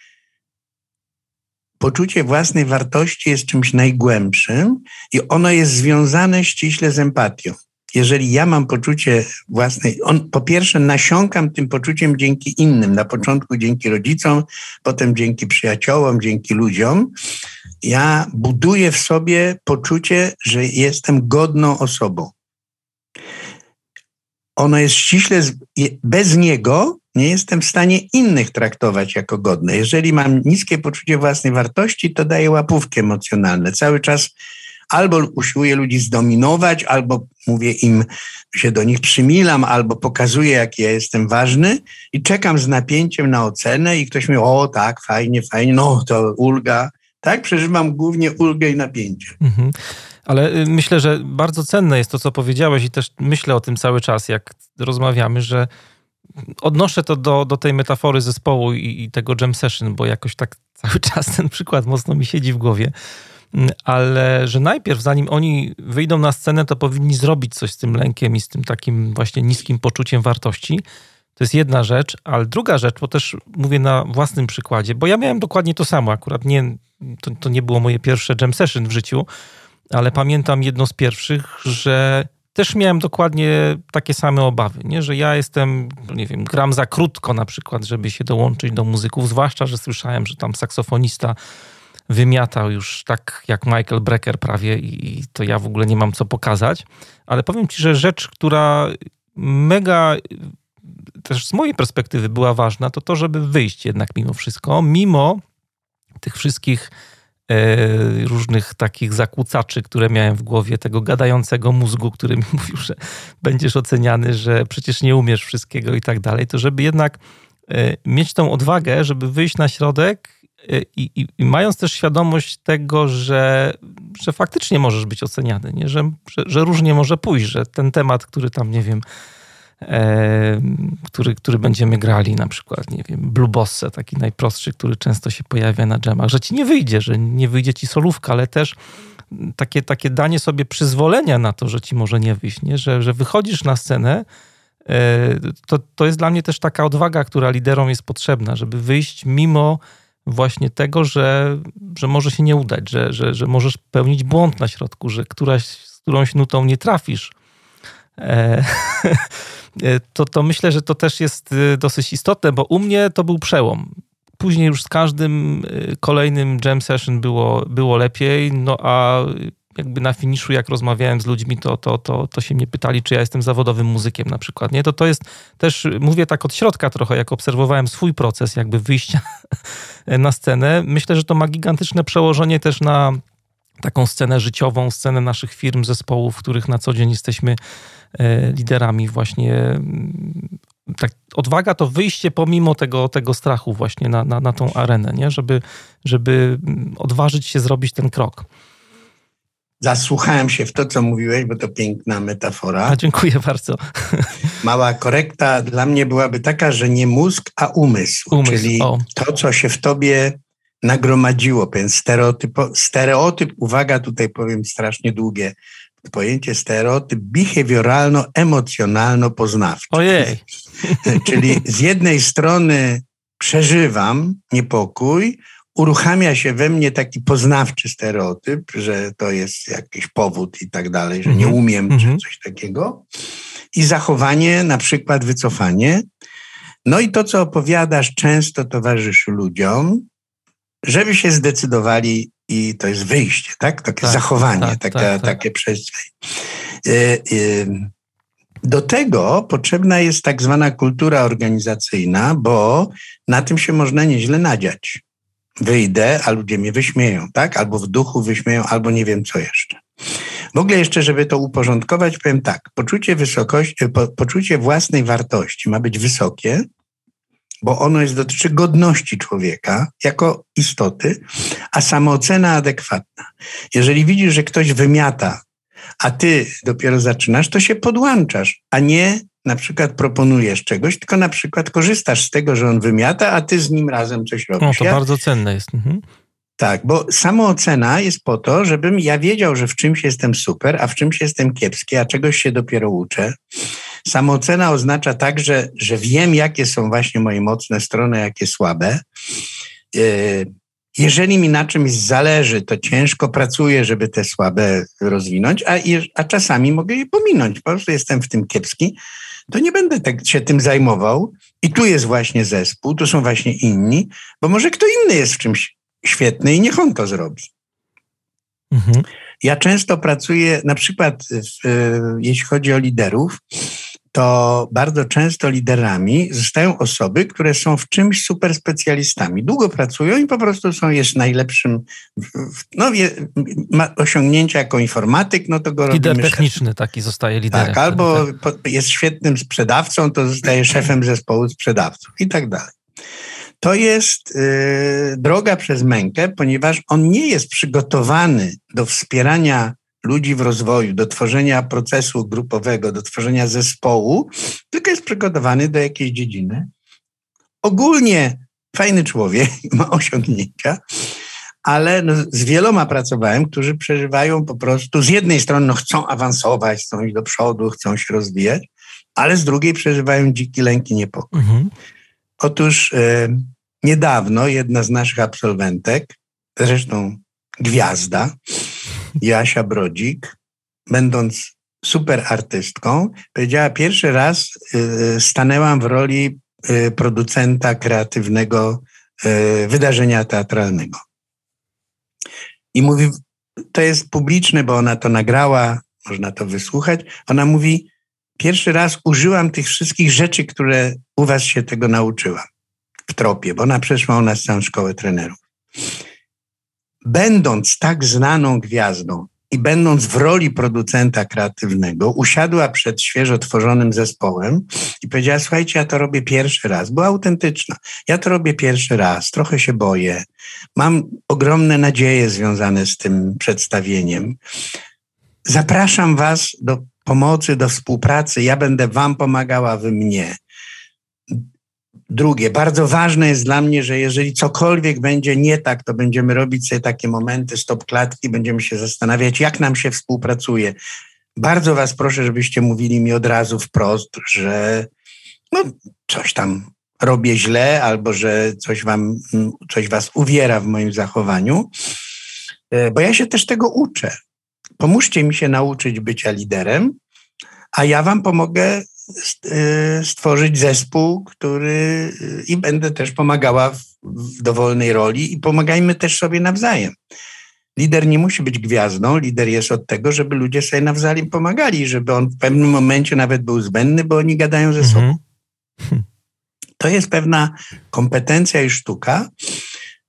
B: poczucie własnej wartości jest czymś najgłębszym i ono jest związane ściśle z empatią jeżeli ja mam poczucie własnej, on po pierwsze nasiąkam tym poczuciem dzięki innym, na początku dzięki rodzicom, potem dzięki przyjaciołom, dzięki ludziom, ja buduję w sobie poczucie, że jestem godną osobą. Ono jest ściśle, bez niego nie jestem w stanie innych traktować jako godne. Jeżeli mam niskie poczucie własnej wartości, to daję łapówki emocjonalne. Cały czas albo usiłuję ludzi zdominować, albo mówię im, się do nich przymilam, albo pokazuję, jaki ja jestem ważny i czekam z napięciem na ocenę i ktoś mi, o tak, fajnie, fajnie, no to ulga. Tak, przeżywam głównie ulgę i napięcie. Mhm.
A: Ale y, myślę, że bardzo cenne jest to, co powiedziałeś i też myślę o tym cały czas, jak rozmawiamy, że odnoszę to do, do tej metafory zespołu i, i tego jam session, bo jakoś tak cały czas ten przykład mocno mi siedzi w głowie ale że najpierw, zanim oni wyjdą na scenę, to powinni zrobić coś z tym lękiem i z tym takim właśnie niskim poczuciem wartości. To jest jedna rzecz, ale druga rzecz, bo też mówię na własnym przykładzie, bo ja miałem dokładnie to samo, akurat nie, to, to nie było moje pierwsze jam session w życiu, ale pamiętam jedno z pierwszych, że też miałem dokładnie takie same obawy, nie? że ja jestem, nie wiem, gram za krótko na przykład, żeby się dołączyć do muzyków, zwłaszcza, że słyszałem, że tam saksofonista wymiatał już tak jak Michael Brecker prawie i to ja w ogóle nie mam co pokazać. Ale powiem ci, że rzecz, która mega też z mojej perspektywy była ważna, to to, żeby wyjść jednak mimo wszystko, mimo tych wszystkich różnych takich zakłócaczy, które miałem w głowie, tego gadającego mózgu, który mi mówił, że będziesz oceniany, że przecież nie umiesz wszystkiego i tak dalej, to żeby jednak e, mieć tą odwagę, żeby wyjść na środek i, i, i, mając też świadomość tego, że, że faktycznie możesz być oceniany, nie? Że, że, że różnie może pójść, że ten temat, który tam, nie wiem, e, który, który będziemy grali, na przykład, nie wiem, Blue Bosse, taki najprostszy, który często się pojawia na dżemach, że ci nie wyjdzie, że nie wyjdzie ci solówka, ale też takie, takie danie sobie przyzwolenia na to, że ci może nie wyjść, nie? Że, że wychodzisz na scenę, e, to, to jest dla mnie też taka odwaga, która liderom jest potrzebna, żeby wyjść mimo właśnie tego, że, że może się nie udać, że, że, że możesz pełnić błąd na środku, że któraś, z którąś nutą nie trafisz. E, to, to myślę, że to też jest y, dosyć istotne, bo u mnie to był przełom. Później już z każdym y, kolejnym jam session było, było lepiej, no a jakby na finiszu, jak rozmawiałem z ludźmi, to, to, to, to się mnie pytali, czy ja jestem zawodowym muzykiem na przykład. Nie? To, to jest też, mówię tak od środka trochę, jak obserwowałem swój proces jakby wyjścia na scenę. Myślę, że to ma gigantyczne przełożenie też na taką scenę życiową, scenę naszych firm, zespołów, w których na co dzień jesteśmy e, liderami właśnie tak, odwaga to wyjście pomimo tego, tego strachu właśnie na, na, na tą arenę, nie? Żeby, żeby odważyć się zrobić ten krok.
B: Zasłuchałem się w to, co mówiłeś, bo to piękna metafora.
A: A, dziękuję bardzo.
B: Mała korekta dla mnie byłaby taka, że nie mózg, a umysł. umysł czyli o. to, co się w tobie nagromadziło, pewien stereotyp, stereotyp, uwaga, tutaj powiem strasznie długie pojęcie stereotyp behawioralno-emocjonalno-poznawczy.
A: Ojej.
B: Czyli z jednej strony przeżywam niepokój, uruchamia się we mnie taki poznawczy stereotyp, że to jest jakiś powód i tak dalej, że nie mhm. umiem czy mhm. coś takiego. I zachowanie, na przykład wycofanie. No i to, co opowiadasz, często towarzyszy ludziom, żeby się zdecydowali i to jest wyjście, tak? Takie tak, zachowanie, tak, taka, tak, tak. takie przestrzeń. Y, y, do tego potrzebna jest tak zwana kultura organizacyjna, bo na tym się można nieźle nadziać. Wyjdę, a ludzie mnie wyśmieją, tak? Albo w duchu wyśmieją, albo nie wiem co jeszcze. W ogóle jeszcze, żeby to uporządkować, powiem tak. Poczucie wysokości, po, poczucie własnej wartości ma być wysokie, bo ono jest dotyczy godności człowieka jako istoty, a samoocena adekwatna. Jeżeli widzisz, że ktoś wymiata, a ty dopiero zaczynasz, to się podłączasz, a nie na przykład proponujesz czegoś, tylko na przykład korzystasz z tego, że on wymiata, a ty z nim razem coś robisz.
A: No, to ja, bardzo cenne jest. Mhm.
B: Tak, bo samoocena jest po to, żebym ja wiedział, że w czymś jestem super, a w czymś jestem kiepski, a czegoś się dopiero uczę. Samoocena oznacza także, że wiem, jakie są właśnie moje mocne strony, jakie słabe. E, jeżeli mi na czymś zależy, to ciężko pracuję, żeby te słabe rozwinąć, a, a czasami mogę je pominąć. Po prostu jestem w tym kiepski, to nie będę tak się tym zajmował. I tu jest właśnie zespół, tu są właśnie inni, bo może kto inny jest w czymś świetny i niech on to zrobi. Mhm. Ja często pracuję, na przykład w, jeśli chodzi o liderów, to bardzo często liderami zostają osoby, które są w czymś super specjalistami. Długo pracują i po prostu są jest najlepszym, no je, ma osiągnięcia jako informatyk, no to go
A: Lider techniczny szef. taki zostaje liderem.
B: Tak, albo tak. jest świetnym sprzedawcą, to zostaje szefem zespołu sprzedawców i tak dalej. To jest y, droga przez mękę, ponieważ on nie jest przygotowany do wspierania ludzi w rozwoju, do tworzenia procesu grupowego, do tworzenia zespołu, tylko jest przygotowany do jakiejś dziedziny. Ogólnie fajny człowiek, ma osiągnięcia, ale no, z wieloma pracowałem, którzy przeżywają po prostu, z jednej strony no, chcą awansować, chcą iść do przodu, chcą się rozwijać, ale z drugiej przeżywają dziki lęki niepokój. Mhm. Otóż e, niedawno jedna z naszych absolwentek, zresztą gwiazda, Jasia Brodzik, będąc super artystką, powiedziała, pierwszy raz y, stanęłam w roli y, producenta kreatywnego y, wydarzenia teatralnego. I mówi, to jest publiczne, bo ona to nagrała, można to wysłuchać. Ona mówi, pierwszy raz użyłam tych wszystkich rzeczy, które u was się tego nauczyłam w tropie, bo ona przeszła u nas całą szkołę trenerów będąc tak znaną gwiazdą i będąc w roli producenta kreatywnego, usiadła przed świeżo tworzonym zespołem i powiedziała: Słuchajcie, ja to robię pierwszy raz. Była autentyczna. Ja to robię pierwszy raz, trochę się boję. Mam ogromne nadzieje związane z tym przedstawieniem. Zapraszam Was do pomocy, do współpracy. Ja będę Wam pomagała, Wy mnie. Drugie, bardzo ważne jest dla mnie, że jeżeli cokolwiek będzie nie tak, to będziemy robić sobie takie momenty stop klatki, będziemy się zastanawiać, jak nam się współpracuje. Bardzo Was proszę, żebyście mówili mi od razu wprost, że no, coś tam robię źle, albo że coś, wam, coś Was uwiera w moim zachowaniu, e, bo ja się też tego uczę. Pomóżcie mi się nauczyć bycia liderem, a ja Wam pomogę stworzyć zespół, który y, i będę też pomagała w, w dowolnej roli i pomagajmy też sobie nawzajem. Lider nie musi być gwiazdą, lider jest od tego, żeby ludzie sobie nawzajem pomagali, żeby on w pewnym momencie nawet był zbędny, bo oni gadają ze sobą. Mhm. To jest pewna kompetencja i sztuka,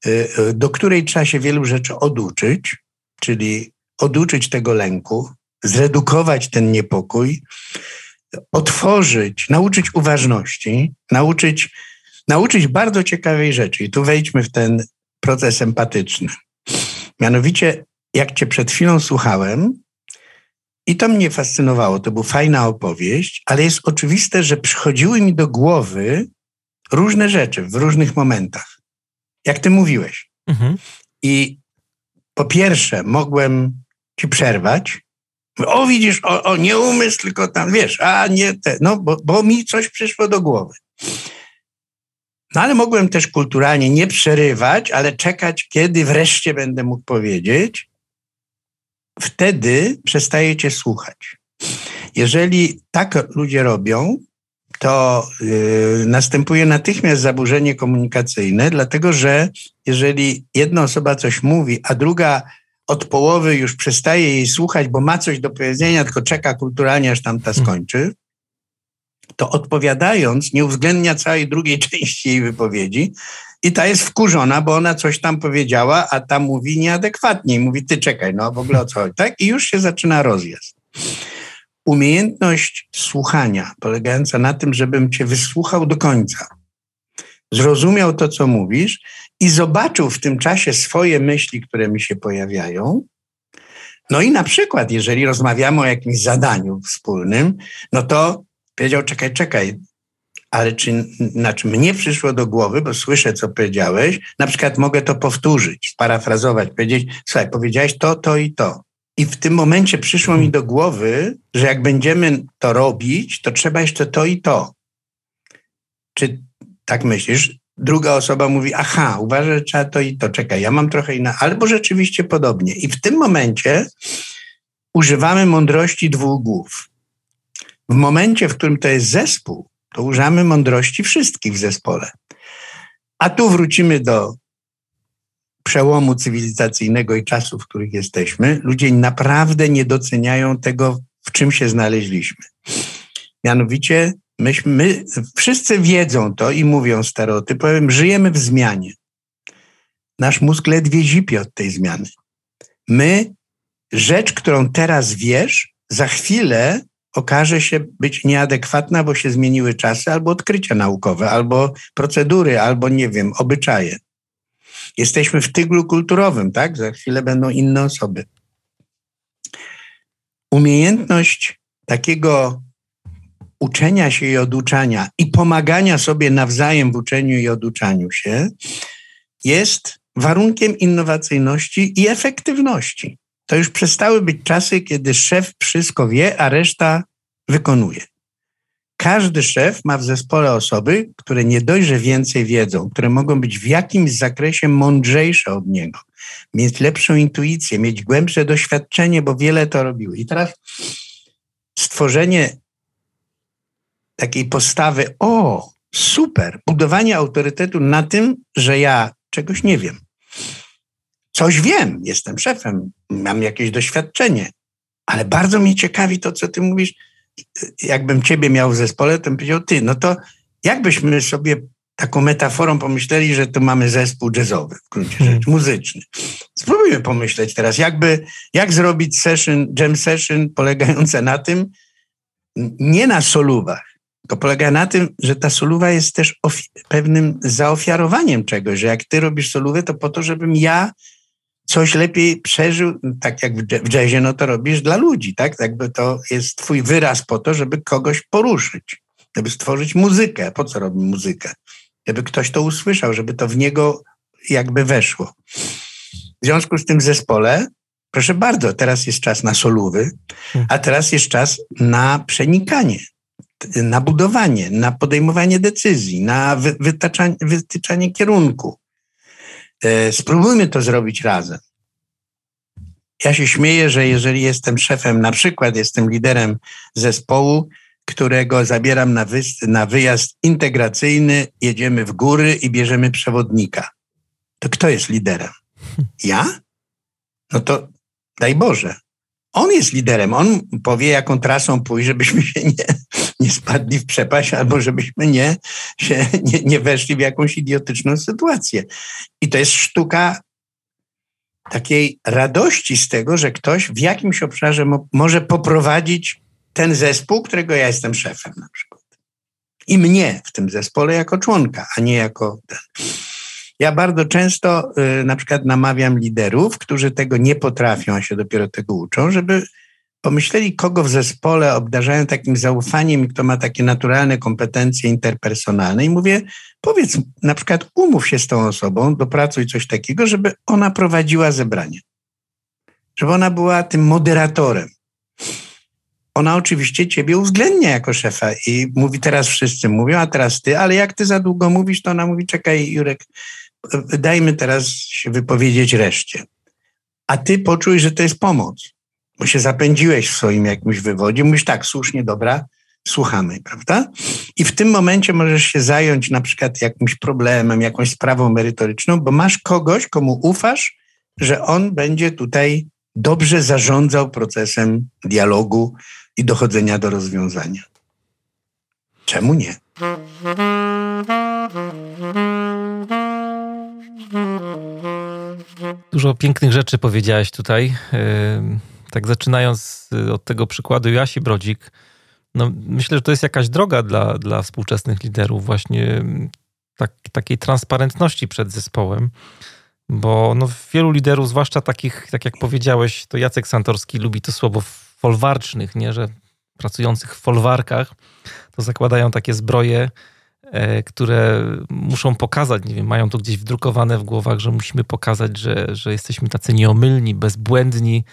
B: y, do której trzeba się wielu rzeczy oduczyć, czyli oduczyć tego lęku, zredukować ten niepokój, otworzyć, nauczyć uważności, nauczyć, nauczyć bardzo ciekawej rzeczy. I tu wejdźmy w ten proces empatyczny. Mianowicie, jak cię przed chwilą słuchałem, i to mnie fascynowało, to była fajna opowieść, ale jest oczywiste, że przychodziły mi do głowy różne rzeczy w różnych momentach, jak ty mówiłeś. Mhm. I po pierwsze, mogłem ci przerwać. O, widzisz, o, o, nie umysł, tylko tam, wiesz, a nie te, no, bo, bo mi coś przyszło do głowy. No ale mogłem też kulturalnie nie przerywać, ale czekać, kiedy wreszcie będę mógł powiedzieć. Wtedy przestajecie słuchać. Jeżeli tak ludzie robią, to yy, następuje natychmiast zaburzenie komunikacyjne, dlatego że jeżeli jedna osoba coś mówi, a druga od połowy już przestaje jej słuchać, bo ma coś do powiedzenia, tylko czeka kulturalnie, aż tamta hmm. skończy, to odpowiadając nie uwzględnia całej drugiej części jej wypowiedzi i ta jest wkurzona, bo ona coś tam powiedziała, a ta mówi nieadekwatnie i mówi, ty czekaj, no w ogóle o co chodzi, tak? I już się zaczyna rozjazd. Umiejętność słuchania polegająca na tym, żebym cię wysłuchał do końca, zrozumiał to, co mówisz i zobaczył w tym czasie swoje myśli, które mi się pojawiają. No i na przykład, jeżeli rozmawiamy o jakimś zadaniu wspólnym, no to powiedział: Czekaj, czekaj, ale czy znaczy mnie przyszło do głowy, bo słyszę, co powiedziałeś, na przykład mogę to powtórzyć, sparafrazować, powiedzieć: Słuchaj, powiedziałeś to, to i to. I w tym momencie przyszło mi do głowy, że jak będziemy to robić, to trzeba jeszcze to i to. Czy tak myślisz? Druga osoba mówi, aha, uważaj, że trzeba to i to, czekaj, ja mam trochę inne, albo rzeczywiście podobnie. I w tym momencie używamy mądrości dwóch głów. W momencie, w którym to jest zespół, to używamy mądrości wszystkich w zespole. A tu wrócimy do przełomu cywilizacyjnego i czasów, w których jesteśmy. Ludzie naprawdę nie doceniają tego, w czym się znaleźliśmy. Mianowicie Myśmy, my, wszyscy wiedzą to i mówią stereotypowym, żyjemy w zmianie. Nasz mózg ledwie zipie od tej zmiany. My, rzecz, którą teraz wiesz, za chwilę okaże się być nieadekwatna, bo się zmieniły czasy, albo odkrycia naukowe, albo procedury, albo nie wiem, obyczaje. Jesteśmy w tyglu kulturowym, tak? Za chwilę będą inne osoby. Umiejętność takiego uczenia się i oduczania i pomagania sobie nawzajem w uczeniu i oduczaniu się jest warunkiem innowacyjności i efektywności. To już przestały być czasy, kiedy szef wszystko wie, a reszta wykonuje. Każdy szef ma w zespole osoby, które nie dość, że więcej wiedzą, które mogą być w jakimś zakresie mądrzejsze od niego, mieć lepszą intuicję, mieć głębsze doświadczenie, bo wiele to robiły. I teraz stworzenie takiej postawy, o, super, budowanie autorytetu na tym, że ja czegoś nie wiem. Coś wiem, jestem szefem, mam jakieś doświadczenie, ale bardzo mnie ciekawi to, co ty mówisz. Jakbym ciebie miał w zespole, to bym powiedział, ty, no to jakbyśmy sobie taką metaforą pomyśleli, że tu mamy zespół jazzowy w gruncie hmm. rzeczy, muzyczny. Spróbujmy pomyśleć teraz, jakby, jak zrobić session, jam session polegające na tym, nie na solówach, to polega na tym, że ta soluwa jest też pewnym zaofiarowaniem czegoś, że jak ty robisz solówę, to po to, żebym ja coś lepiej przeżył, tak jak w jazzie, no to robisz dla ludzi, tak? Jakby to jest twój wyraz po to, żeby kogoś poruszyć, żeby stworzyć muzykę. Po co robi muzykę? Żeby ktoś to usłyszał, żeby to w niego jakby weszło. W związku z tym zespole, proszę bardzo, teraz jest czas na solówy, a teraz jest czas na przenikanie na budowanie, na podejmowanie decyzji, na wytyczanie, kierunku. E, spróbujmy to zrobić razem. Ja się śmieję, że jeżeli jestem szefem, na przykład jestem liderem zespołu, którego zabieram na, wy, na wyjazd integracyjny, jedziemy w góry i bierzemy przewodnika. To kto jest liderem? Ja? No to daj Boże. On jest liderem, on powie, jaką trasą pójść, żebyśmy się nie, nie spadli w przepaść, albo żebyśmy nie, się, nie, nie weszli w jakąś idiotyczną sytuację. I to jest sztuka takiej radości z tego, że ktoś w jakimś obszarze mo, może poprowadzić ten zespół, którego ja jestem szefem na przykład. I mnie w tym zespole jako członka, a nie jako ten. Ja bardzo często y, na przykład namawiam liderów, którzy tego nie potrafią, a się dopiero tego uczą, żeby pomyśleli, kogo w zespole obdarzają takim zaufaniem i kto ma takie naturalne kompetencje interpersonalne. I mówię, powiedz, na przykład umów się z tą osobą, dopracuj coś takiego, żeby ona prowadziła zebranie. Żeby ona była tym moderatorem. Ona oczywiście ciebie uwzględnia jako szefa i mówi, teraz wszyscy mówią, a teraz ty, ale jak ty za długo mówisz, to ona mówi, czekaj Jurek, dajmy teraz się wypowiedzieć reszcie. A ty poczuj, że to jest pomoc bo się zapędziłeś w swoim jakimś wywodzie, mówisz tak, słusznie, dobra, słuchamy, prawda? I w tym momencie możesz się zająć na przykład jakimś problemem, jakąś sprawą merytoryczną, bo masz kogoś, komu ufasz, że on będzie tutaj dobrze zarządzał procesem dialogu i dochodzenia do rozwiązania. Czemu nie?
A: Dużo pięknych rzeczy powiedziałeś tutaj. Yy tak zaczynając y, od tego przykładu Jasi Brodzik, no myślę, że to jest jakaś droga dla, dla współczesnych liderów, właśnie mm, tak, takiej transparentności przed zespołem, bo no, wielu liderów, zwłaszcza takich, tak jak powiedziałeś, to Jacek Santorski lubi to słowo folwarcznych, nie, że pracujących w folwarkach, to zakładają takie zbroje, e, które muszą pokazać, nie wiem, mają to gdzieś wdrukowane w głowach, że musimy pokazać, że, że jesteśmy tacy nieomylni, bezbłędni,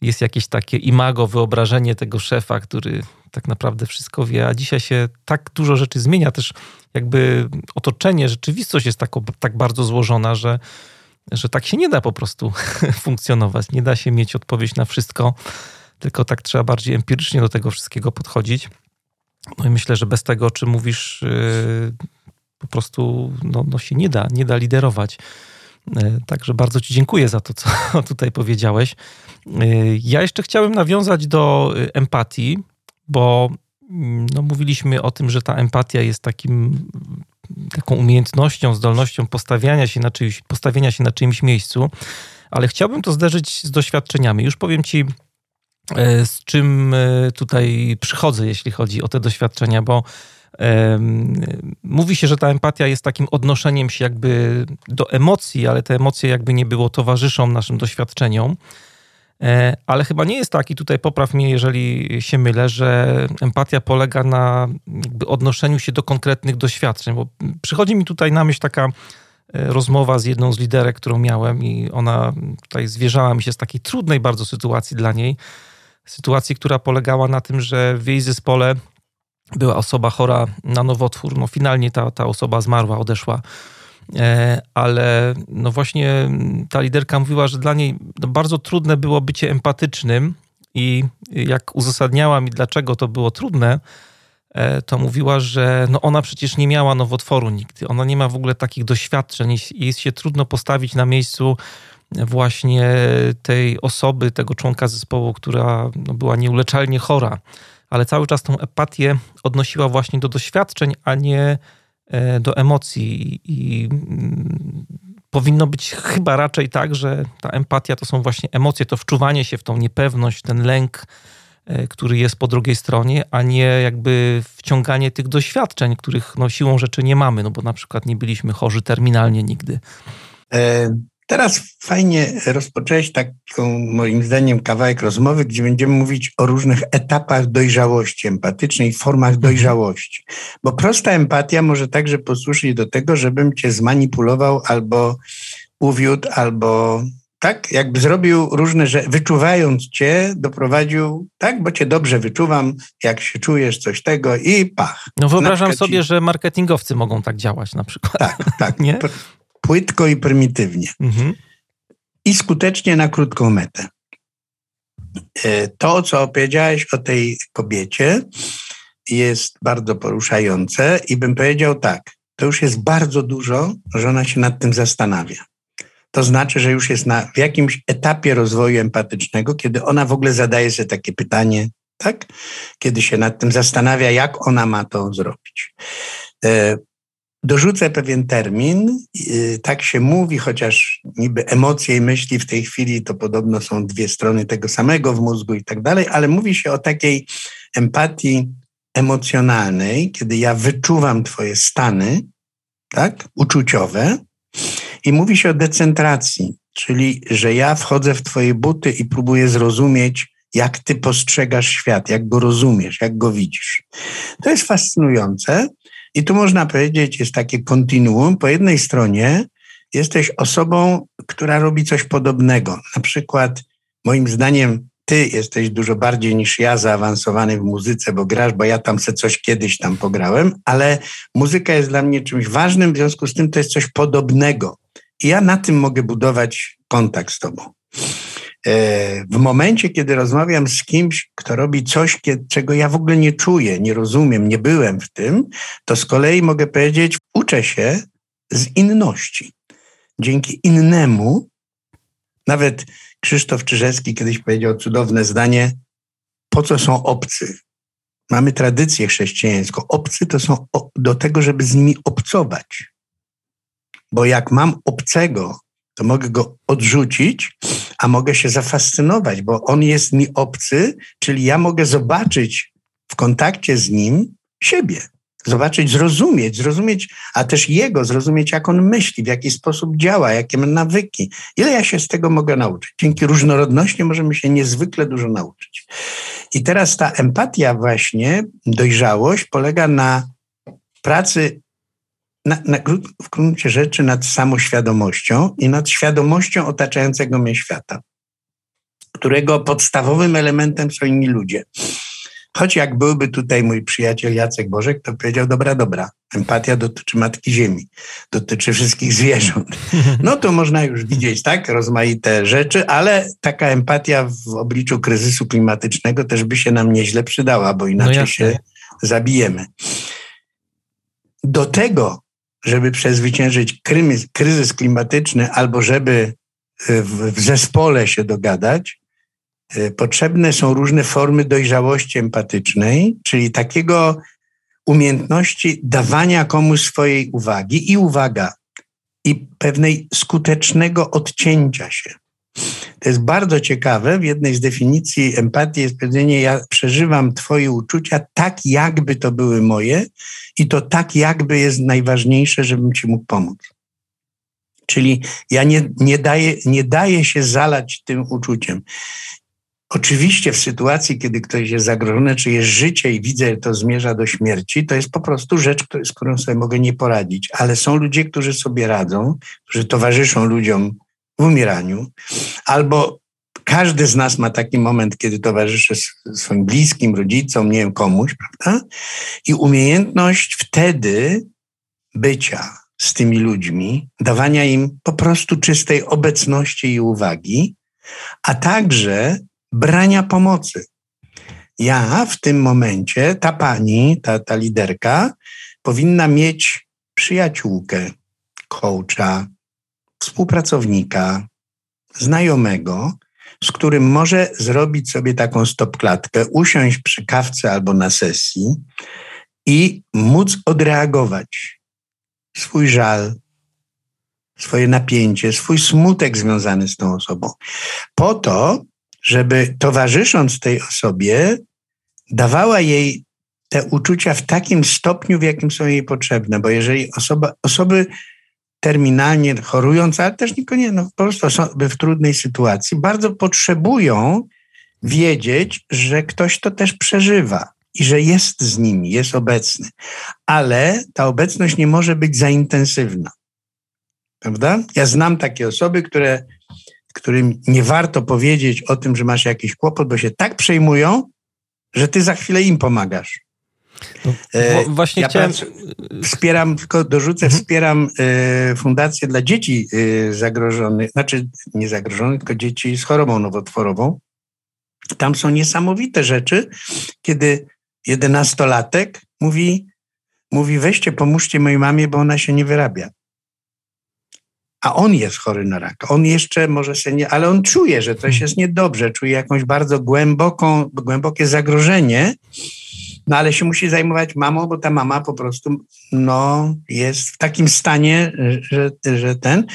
A: jest jakieś takie imago, wyobrażenie tego szefa, który tak naprawdę wszystko wie, a dzisiaj się tak dużo rzeczy zmienia, też jakby otoczenie, rzeczywistość jest tak, tak bardzo złożona, że, że tak się nie da po prostu funkcjonować, nie da się mieć odpowiedź na wszystko, tylko tak trzeba bardziej empirycznie do tego wszystkiego podchodzić. No i myślę, że bez tego, o czym mówisz, yy, po prostu no, no się nie da, nie da liderować. Yy, także bardzo Ci dziękuję za to, co tutaj powiedziałeś. Y, ja jeszcze chciałem nawiązać do y, empatii, bo mm, no, mówiliśmy o tym, że ta empatia jest takim, taką umiejętnością, zdolnością postawiania się, na czyimś, postawienia się na czyimś miejscu, ale chciałbym to zderzyć z doświadczeniami. Już powiem Ci, z czym tutaj przychodzę, jeśli chodzi o te doświadczenia, bo Mówi się, że ta empatia jest takim odnoszeniem się jakby do emocji, ale te emocje jakby nie było towarzyszą naszym doświadczeniom. E, ale chyba nie jest tak, i tutaj popraw mnie, jeżeli się mylę, że empatia polega na jakby odnoszeniu się do konkretnych doświadczeń, bo przychodzi mi tutaj na myśl taka e, rozmowa z jedną z liderek, którą miałem i ona tutaj zwierzała mi się z takiej trudnej bardzo sytuacji dla niej. Sytuacji, która polegała na tym, że w jej zespole była osoba chora na nowotwór. No finalnie ta, ta osoba zmarła, odeszła E, ale no właśnie ta liderka mówiła, że dla niej no bardzo trudne było bycie empatycznym i jak uzasadniała mi, dlaczego to było trudne, e, to mówiła, że no ona przecież nie miała nowotworu nigdy. Ona nie ma w ogóle takich doświadczeń. Jest się trudno postawić na miejscu właśnie tej osoby, tego członka zespołu, która no była nieuleczalnie chora, ale cały czas tą empatię odnosiła właśnie do doświadczeń, a nie E, do emocji i mm, powinno być chyba raczej tak, że ta empatia to są właśnie emocje, to wczuwanie się w tą niepewność, ten lęk, e, który jest po drugiej stronie, a nie jakby wciąganie tych doświadczeń, których no, siłą rzeczy nie mamy, no bo na przykład nie byliśmy chorzy terminalnie nigdy.
B: Teraz fajnie rozpocząłeś taką, moim zdaniem, kawałek rozmowy, gdzie będziemy mówić o różnych etapach dojrzałości empatycznej, formach mhm. dojrzałości. Bo prosta empatia może także posłużyć do tego, żebym cię zmanipulował albo uwiódł, albo tak, jakby zrobił różne rzeczy, wyczuwając cię, doprowadził, tak, bo cię dobrze wyczuwam, jak się czujesz, coś tego i pach.
A: No wyobrażam sobie, ci... że marketingowcy mogą tak działać na przykład.
B: Tak, tak. Nie? Płytko i prymitywnie. Mhm. I skutecznie na krótką metę. E, to, co opowiedziałeś o tej kobiecie, jest bardzo poruszające i bym powiedział tak, to już jest bardzo dużo, że ona się nad tym zastanawia. To znaczy, że już jest na, w jakimś etapie rozwoju empatycznego, kiedy ona w ogóle zadaje sobie takie pytanie, tak? Kiedy się nad tym zastanawia, jak ona ma to zrobić. Dorzucę pewien termin. Y, tak się mówi, chociaż niby emocje i myśli w tej chwili to podobno są dwie strony tego samego w mózgu i tak dalej, ale mówi się o takiej empatii emocjonalnej, kiedy ja wyczuwam Twoje stany, tak, uczuciowe, i mówi się o decentracji, czyli że ja wchodzę w Twoje buty i próbuję zrozumieć, jak Ty postrzegasz świat, jak go rozumiesz, jak go widzisz. To jest fascynujące i tu można powiedzieć, jest takie kontinuum. Po jednej stronie jesteś osobą, która robi coś podobnego. Na przykład, moim zdaniem, ty jesteś dużo bardziej niż ja zaawansowany w muzyce, bo grasz, bo ja tam se coś kiedyś tam pograłem, ale muzyka jest dla mnie czymś ważnym, w związku z tym to jest coś podobnego. I ja na tym mogę budować kontakt z tobą. E, w momencie, kiedy rozmawiam z kimś, kto robi coś, czego ja w ogóle nie czuję, nie rozumiem, nie byłem w tym, to z kolei mogę powiedzieć, uczę się z inności. Dzięki innemu, nawet Krzysztof Czyżewski kiedyś powiedział cudowne zdanie: Po co są obcy? Mamy tradycję chrześcijańską. Obcy to są do tego, żeby z nimi obcować. Bo jak mam obcego, to mogę go odrzucić, a mogę się zafascynować, bo on jest mi obcy, czyli ja mogę zobaczyć w kontakcie z nim siebie zobaczyć, zrozumieć, zrozumieć, a też jego, zrozumieć, jak on myśli, w jaki sposób działa, jakie ma nawyki. Ile ja się z tego mogę nauczyć? Dzięki różnorodności możemy się niezwykle dużo nauczyć. I teraz ta empatia właśnie, dojrzałość polega na pracy na, na, w gruncie rzeczy nad samoświadomością i nad świadomością otaczającego mnie świata, którego podstawowym elementem są inni ludzie. Choć jak byłby tutaj mój przyjaciel Jacek Bożek, to powiedział, dobra, dobra, empatia dotyczy Matki Ziemi, dotyczy wszystkich zwierząt. No to można już widzieć, tak, rozmaite rzeczy, ale taka empatia w obliczu kryzysu klimatycznego też by się nam nieźle przydała, bo inaczej no się zabijemy. Do tego, żeby przezwyciężyć kryzys klimatyczny albo żeby w zespole się dogadać, Y, potrzebne są różne formy dojrzałości empatycznej, czyli takiego umiejętności dawania komuś swojej uwagi i uwaga, i pewnej skutecznego odcięcia się. To jest bardzo ciekawe. W jednej z definicji empatii jest powiedzenie: Ja przeżywam Twoje uczucia tak, jakby to były moje, i to tak, jakby jest najważniejsze, żebym Ci mógł pomóc. Czyli ja nie, nie, daję, nie daję się zalać tym uczuciem. Oczywiście w sytuacji, kiedy ktoś jest zagrożony, czy jest życie i widzę, że to zmierza do śmierci, to jest po prostu rzecz, z którą sobie mogę nie poradzić. Ale są ludzie, którzy sobie radzą, którzy towarzyszą ludziom w umieraniu, albo każdy z nas ma taki moment, kiedy towarzyszy swoim bliskim, rodzicom, nie wiem, komuś, prawda? I umiejętność wtedy bycia z tymi ludźmi, dawania im po prostu czystej obecności i uwagi, a także brania pomocy. Ja w tym momencie, ta pani, ta, ta liderka, powinna mieć przyjaciółkę, coacha, współpracownika, znajomego, z którym może zrobić sobie taką stopklatkę, usiąść przy kawce albo na sesji i móc odreagować swój żal, swoje napięcie, swój smutek związany z tą osobą. Po to, żeby towarzysząc tej osobie, dawała jej te uczucia w takim stopniu, w jakim są jej potrzebne, bo jeżeli osoba, osoby terminalnie chorujące, ale też niekoniecznie, no, po prostu osoby w trudnej sytuacji, bardzo potrzebują wiedzieć, że ktoś to też przeżywa i że jest z nimi, jest obecny. Ale ta obecność nie może być za intensywna. Prawda? Ja znam takie osoby, które którym nie warto powiedzieć o tym, że masz jakiś kłopot, bo się tak przejmują, że ty za chwilę im pomagasz.
A: No, e, właśnie ja chciałem...
B: Wspieram, tylko dorzucę, mhm. wspieram e, Fundację dla Dzieci e, Zagrożonych, znaczy nie zagrożonych, tylko dzieci z chorobą nowotworową. Tam są niesamowite rzeczy, kiedy jedenastolatek mówi, mówi weźcie, pomóżcie mojej mamie, bo ona się nie wyrabia a on jest chory na raka. On jeszcze może się nie, ale on czuje, że coś jest niedobrze, czuje jakąś bardzo głęboką, głębokie zagrożenie, no ale się musi zajmować mamą, bo ta mama po prostu no, jest w takim stanie, że, że ten.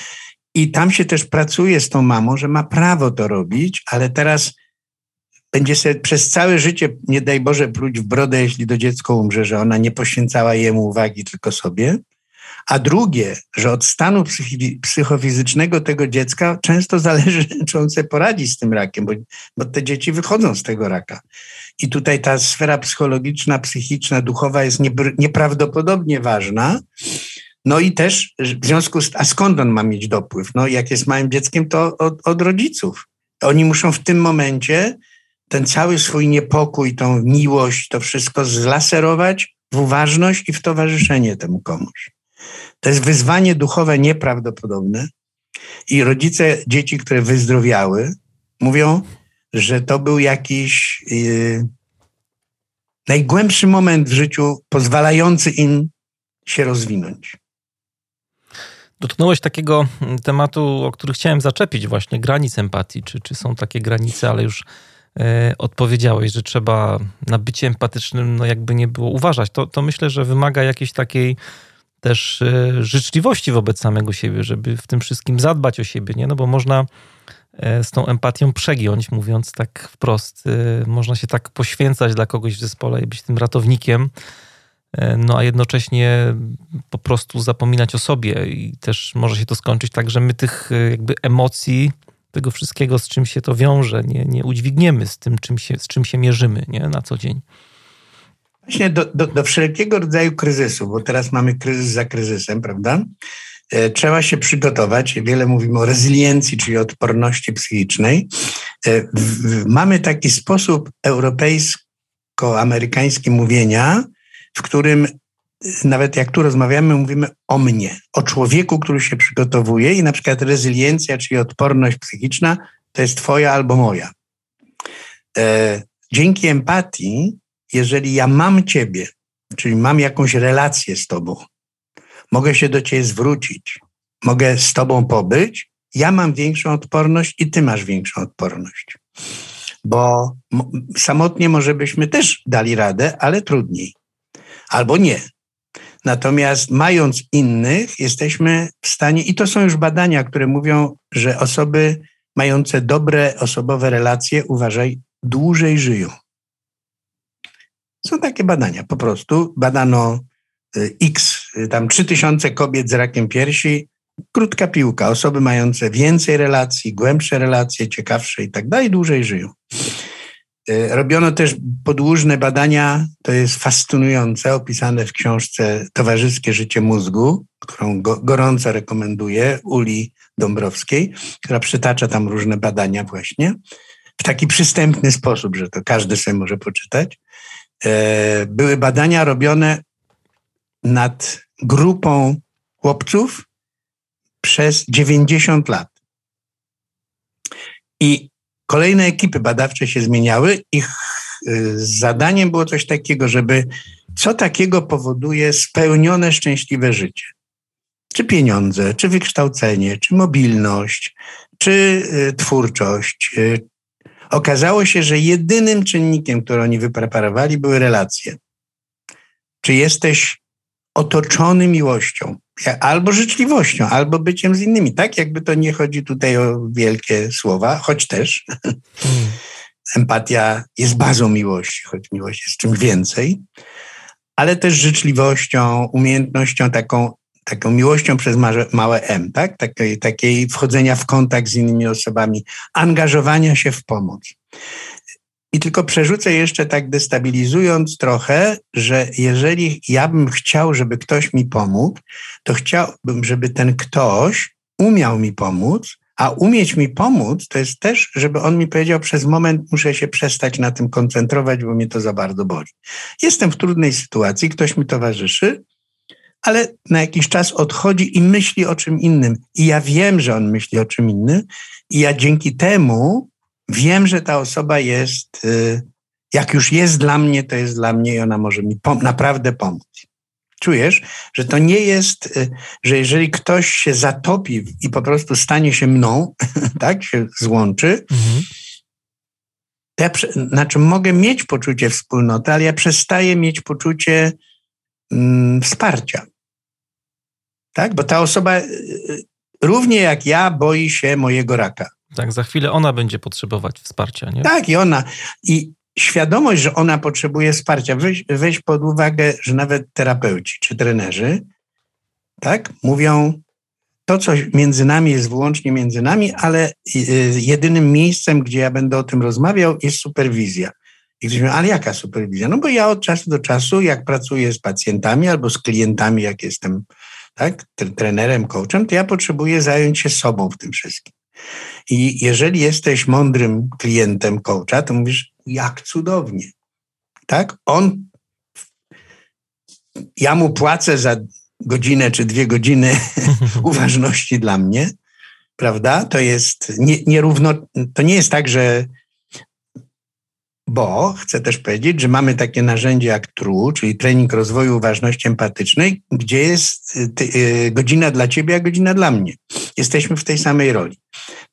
B: I tam się też pracuje z tą mamą, że ma prawo to robić, ale teraz będzie sobie przez całe życie, nie daj Boże, pluć w brodę, jeśli to dziecko umrze, że ona nie poświęcała jemu uwagi, tylko sobie. A drugie, że od stanu psychofizycznego tego dziecka często zależy, czy on sobie poradzi z tym rakiem, bo, bo te dzieci wychodzą z tego raka. I tutaj ta sfera psychologiczna, psychiczna, duchowa jest nieprawdopodobnie ważna. No i też w związku z, a skąd on ma mieć dopływ? No jak jest małym dzieckiem, to od, od rodziców. Oni muszą w tym momencie ten cały swój niepokój, tą miłość, to wszystko zlaserować w uważność i w towarzyszenie temu komuś. To jest wyzwanie duchowe nieprawdopodobne. I rodzice dzieci, które wyzdrowiały, mówią, że to był jakiś yy, najgłębszy moment w życiu pozwalający im się rozwinąć.
A: Dotknąłeś takiego tematu, o który chciałem zaczepić, właśnie granic empatii. Czy, czy są takie granice, ale już e, odpowiedziałeś, że trzeba na bycie empatycznym, no jakby nie było, uważać. To, to myślę, że wymaga jakiejś takiej też e, życzliwości wobec samego siebie, żeby w tym wszystkim zadbać o siebie, nie? No bo można z tą empatią przegiąć, mówiąc tak wprost. E, można się tak poświęcać dla kogoś w zespole i być tym ratownikiem, no a jednocześnie po prostu zapominać o sobie i też może się to skończyć tak, że my tych jakby emocji, tego wszystkiego, z czym się to wiąże, nie, nie udźwigniemy z tym, czym się, z czym się mierzymy nie? na co dzień.
B: Właśnie do, do, do wszelkiego rodzaju kryzysu, bo teraz mamy kryzys za kryzysem, prawda? E, trzeba się przygotować. Wiele mówimy o rezyliencji, czyli odporności psychicznej. E, mamy taki sposób europejsko-amerykański mówienia, w którym e, nawet jak tu rozmawiamy, mówimy o mnie, o człowieku, który się przygotowuje i na przykład rezyliencja, czyli odporność psychiczna, to jest twoja albo moja. Dzięki empatii jeżeli ja mam Ciebie, czyli mam jakąś relację z Tobą, mogę się do Ciebie zwrócić, mogę z Tobą pobyć, ja mam większą odporność i Ty masz większą odporność. Bo samotnie może byśmy też dali radę, ale trudniej. Albo nie. Natomiast mając innych, jesteśmy w stanie, i to są już badania, które mówią, że osoby mające dobre osobowe relacje, uważaj, dłużej żyją. Są takie badania, po prostu badano x, y, tam 3000 kobiet z rakiem piersi, krótka piłka, osoby mające więcej relacji, głębsze relacje, ciekawsze i tak dalej, dłużej żyją. Y, robiono też podłużne badania, to jest fascynujące, opisane w książce Towarzyskie Życie Mózgu, którą go, gorąco rekomenduję, Uli Dąbrowskiej, która przytacza tam różne badania właśnie w taki przystępny sposób, że to każdy sobie może poczytać. E, były badania robione nad grupą chłopców przez 90 lat. I kolejne ekipy badawcze się zmieniały. Ich e, zadaniem było coś takiego, żeby co takiego powoduje spełnione, szczęśliwe życie. Czy pieniądze, czy wykształcenie, czy mobilność, czy e, twórczość, Okazało się, że jedynym czynnikiem, który oni wypreparowali, były relacje. Czy jesteś otoczony miłością, albo życzliwością, albo byciem z innymi. Tak, jakby to nie chodzi tutaj o wielkie słowa, choć też. Hmm. Empatia jest bazą miłości, choć miłość jest czymś więcej, ale też życzliwością, umiejętnością taką taką miłością przez małe M, tak? Takiej, takiej wchodzenia w kontakt z innymi osobami, angażowania się w pomoc. I tylko przerzucę jeszcze tak destabilizując trochę, że jeżeli ja bym chciał, żeby ktoś mi pomógł, to chciałbym, żeby ten ktoś umiał mi pomóc, a umieć mi pomóc to jest też, żeby on mi powiedział, przez moment muszę się przestać na tym koncentrować, bo mnie to za bardzo boli. Jestem w trudnej sytuacji, ktoś mi towarzyszy, ale na jakiś czas odchodzi i myśli o czym innym. I ja wiem, że on myśli o czym innym, i ja dzięki temu wiem, że ta osoba jest, y, jak już jest dla mnie, to jest dla mnie i ona może mi pom naprawdę pomóc. Czujesz, że to nie jest, y, że jeżeli ktoś się zatopi i po prostu stanie się mną, tak, się złączy, mhm. to ja, znaczy mogę mieć poczucie wspólnoty, ale ja przestaję mieć poczucie mm, wsparcia. Tak? Bo ta osoba y, równie jak ja boi się mojego raka.
A: Tak, za chwilę ona będzie potrzebować wsparcia, nie?
B: Tak, i ona. I świadomość, że ona potrzebuje wsparcia. Weź, weź pod uwagę, że nawet terapeuci czy trenerzy, tak, mówią, to, co między nami jest wyłącznie między nami, ale y, jedynym miejscem, gdzie ja będę o tym rozmawiał, jest superwizja. I ktoś mówi, ale jaka superwizja? No bo ja od czasu do czasu, jak pracuję z pacjentami albo z klientami, jak jestem tak, trenerem, coachem, to ja potrzebuję zająć się sobą w tym wszystkim. I jeżeli jesteś mądrym klientem coacha, to mówisz, jak cudownie. Tak? On, ja mu płacę za godzinę czy dwie godziny uważności dla mnie, prawda? To jest nie, nierówno, to nie jest tak, że bo chcę też powiedzieć, że mamy takie narzędzie jak TRU, czyli trening rozwoju uważności empatycznej, gdzie jest ty, y, godzina dla ciebie, a godzina dla mnie. Jesteśmy w tej samej roli.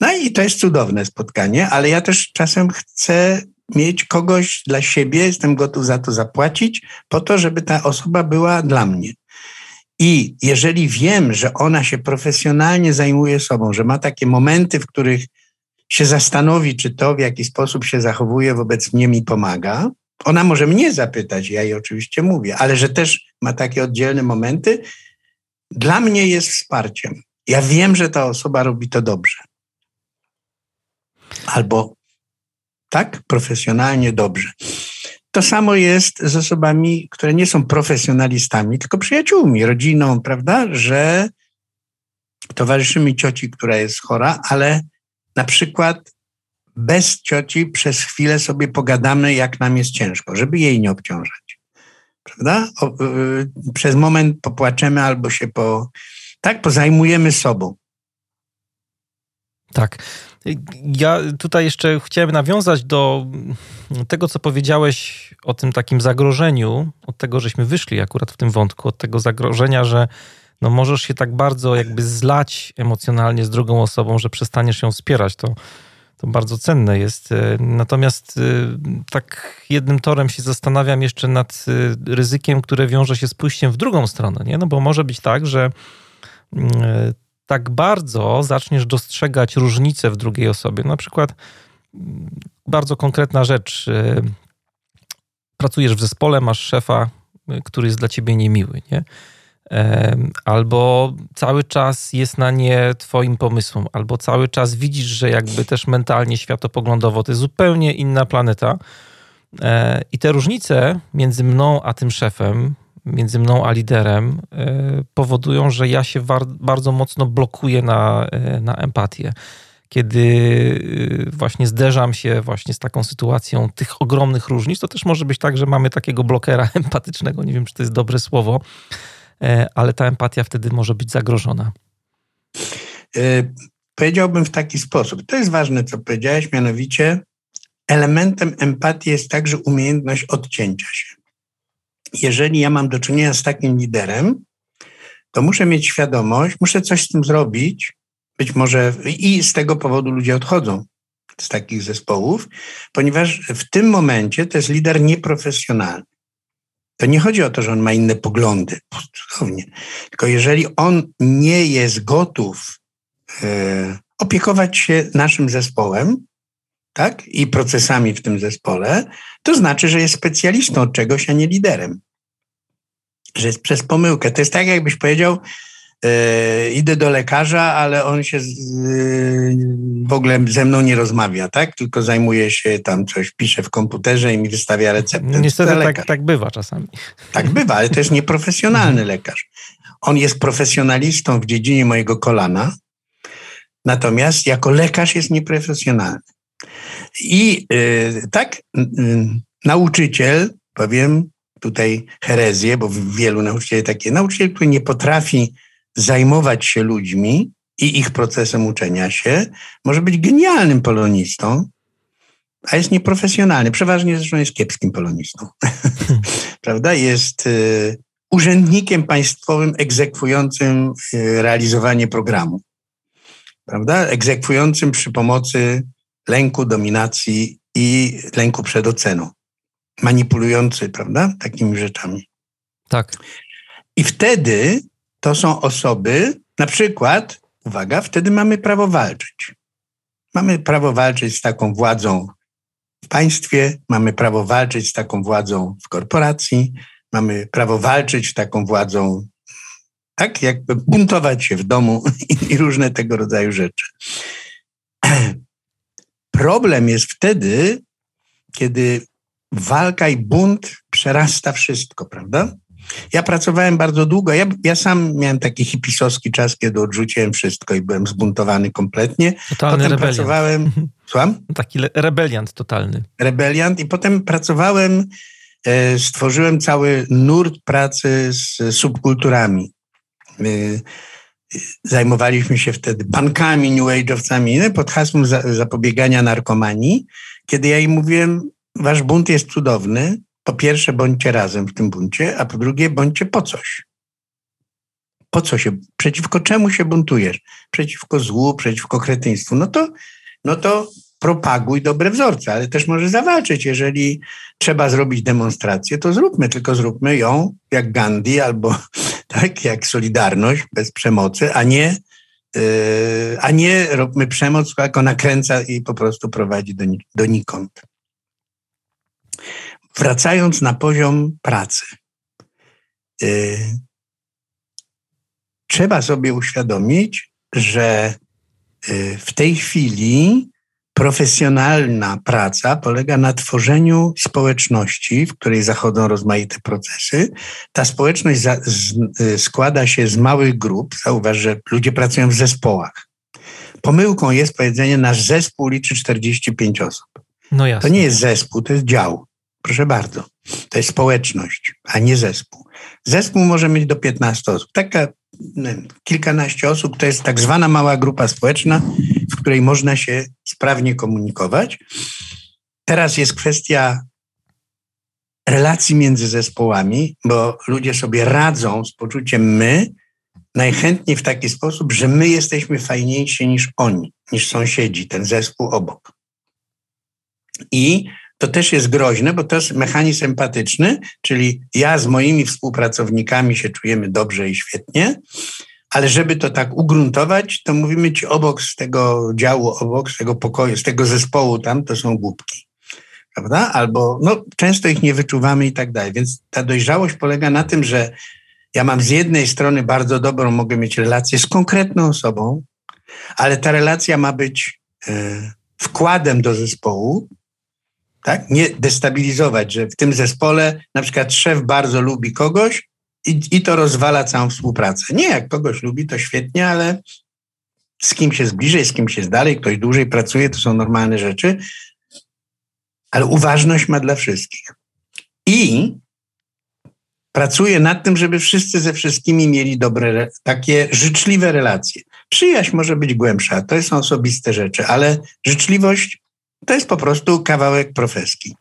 B: No i to jest cudowne spotkanie, ale ja też czasem chcę mieć kogoś dla siebie, jestem gotów za to zapłacić, po to, żeby ta osoba była dla mnie. I jeżeli wiem, że ona się profesjonalnie zajmuje sobą, że ma takie momenty, w których się zastanowi, czy to, w jaki sposób się zachowuje wobec mnie, mi pomaga, ona może mnie zapytać, ja jej oczywiście mówię, ale że też ma takie oddzielne momenty, dla mnie jest wsparciem. Ja wiem, że ta osoba robi to dobrze. Albo tak, profesjonalnie dobrze. To samo jest z osobami, które nie są profesjonalistami, tylko przyjaciółmi, rodziną, prawda? Że towarzyszymy cioci, która jest chora, ale na przykład bez cioci przez chwilę sobie pogadamy, jak nam jest ciężko, żeby jej nie obciążać. Prawda? O, y, przez moment popłaczemy albo się po, tak, pozajmujemy sobą.
A: Tak. Ja tutaj jeszcze chciałem nawiązać do tego, co powiedziałeś o tym takim zagrożeniu, od tego, żeśmy wyszli akurat w tym wątku, od tego zagrożenia, że no możesz się tak bardzo jakby zlać emocjonalnie z drugą osobą, że przestaniesz ją wspierać. To, to bardzo cenne jest. Natomiast y, tak jednym torem się zastanawiam jeszcze nad y, ryzykiem, które wiąże się z pójściem w drugą stronę, nie? No bo może być tak, że tak bardzo zaczniesz dostrzegać różnice w drugiej osobie. Na przykład bardzo konkretna rzecz. Pracujesz w zespole, masz szefa, który jest dla ciebie niemiły, nie? albo cały czas jest na nie twoim pomysłem, albo cały czas widzisz, że jakby też mentalnie, światopoglądowo to jest zupełnie inna planeta. E, I te różnice między mną a tym szefem, między mną a liderem e, powodują, że ja się bardzo mocno blokuję na, e, na empatię. Kiedy właśnie zderzam się właśnie z taką sytuacją tych ogromnych różnic, to też może być tak, że mamy takiego blokera empatycznego, nie wiem, czy to jest dobre słowo, ale ta empatia wtedy może być zagrożona.
B: Powiedziałbym w taki sposób. To jest ważne, co powiedziałeś, mianowicie elementem empatii jest także umiejętność odcięcia się. Jeżeli ja mam do czynienia z takim liderem, to muszę mieć świadomość, muszę coś z tym zrobić. Być może i z tego powodu ludzie odchodzą z takich zespołów, ponieważ w tym momencie to jest lider nieprofesjonalny. To nie chodzi o to, że on ma inne poglądy, cudownie. Tylko jeżeli on nie jest gotów e, opiekować się naszym zespołem, tak, i procesami w tym zespole, to znaczy, że jest specjalistą od czegoś, a nie liderem. Że jest przez pomyłkę. To jest tak, jakbyś powiedział, E, idę do lekarza, ale on się z, w ogóle ze mną nie rozmawia, tak? Tylko zajmuje się tam coś, pisze w komputerze i mi wystawia receptę.
A: Niestety tak, tak bywa czasami.
B: Tak bywa, ale to jest nieprofesjonalny lekarz. On jest profesjonalistą w dziedzinie mojego kolana, natomiast jako lekarz jest nieprofesjonalny. I y, tak y, nauczyciel, powiem tutaj herezję, bo wielu nauczycieli takie, nauczyciel, który nie potrafi zajmować się ludźmi i ich procesem uczenia się, może być genialnym polonistą, a jest nieprofesjonalny. Przeważnie zresztą jest kiepskim polonistą. Prawda? Jest y, urzędnikiem państwowym egzekwującym y, realizowanie programu. Prawda? Egzekwującym przy pomocy lęku, dominacji i lęku przed oceną. Manipulujący, prawda? Takimi rzeczami.
A: Tak.
B: I wtedy to są osoby, na przykład, uwaga, wtedy mamy prawo walczyć. Mamy prawo walczyć z taką władzą w państwie, mamy prawo walczyć z taką władzą w korporacji, mamy prawo walczyć z taką władzą, tak, jakby buntować się w domu i, i różne tego rodzaju rzeczy. Problem jest wtedy, kiedy walka i bunt przerasta wszystko, prawda? Ja pracowałem bardzo długo. Ja, ja sam miałem taki hipisowski czas, kiedy odrzuciłem wszystko i byłem zbuntowany kompletnie.
A: Totalny
B: potem
A: rebeliant.
B: pracowałem. Słucham?
A: Taki rebeliant totalny.
B: Rebeliant. I potem pracowałem, e, stworzyłem cały nurt pracy z subkulturami. E, zajmowaliśmy się wtedy bankami, new age'owcami no, pod hasłem za, zapobiegania narkomanii. Kiedy ja im mówiłem, wasz bunt jest cudowny, po pierwsze bądźcie razem w tym buncie, a po drugie bądźcie po coś. Po co się, przeciwko czemu się buntujesz? Przeciwko złu, przeciwko kretyństwu. No to, no to propaguj dobre wzorce, ale też może zawalczyć. Jeżeli trzeba zrobić demonstrację, to zróbmy, tylko zróbmy ją jak Gandhi albo tak jak Solidarność bez przemocy, a nie, yy, a nie róbmy przemoc, jako nakręca i po prostu prowadzi do, donikąd. Wracając na poziom pracy. Yy, trzeba sobie uświadomić, że yy, w tej chwili profesjonalna praca polega na tworzeniu społeczności, w której zachodzą rozmaite procesy. Ta społeczność za, z, y, składa się z małych grup. Zauważ, że ludzie pracują w zespołach. Pomyłką jest powiedzenie, nasz zespół liczy 45 osób.
A: No jasne.
B: To nie jest zespół, to jest dział. Proszę bardzo. To jest społeczność, a nie zespół. Zespół może mieć do 15 osób. Taka kilkanaście osób to jest tak zwana mała grupa społeczna, w której można się sprawnie komunikować. Teraz jest kwestia relacji między zespołami, bo ludzie sobie radzą z poczuciem my najchętniej w taki sposób, że my jesteśmy fajniejsi niż oni, niż sąsiedzi, ten zespół obok. I to też jest groźne, bo to jest mechanizm empatyczny, czyli ja z moimi współpracownikami się czujemy dobrze i świetnie, ale żeby to tak ugruntować, to mówimy ci obok z tego działu, obok z tego pokoju, z tego zespołu tam, to są głupki. Prawda? Albo no, często ich nie wyczuwamy i tak dalej. Więc ta dojrzałość polega na tym, że ja mam z jednej strony bardzo dobrą, mogę mieć relację z konkretną osobą, ale ta relacja ma być y, wkładem do zespołu, tak? Nie destabilizować, że w tym zespole na przykład szef bardzo lubi kogoś i, i to rozwala całą współpracę. Nie, jak kogoś lubi, to świetnie, ale z kim się zbliżej, z kim się jest dalej, ktoś dłużej pracuje, to są normalne rzeczy, ale uważność ma dla wszystkich. I pracuje nad tym, żeby wszyscy ze wszystkimi mieli dobre, takie życzliwe relacje. Przyjaźń może być głębsza, to są osobiste rzeczy, ale życzliwość to jest po prostu kawałek profeski.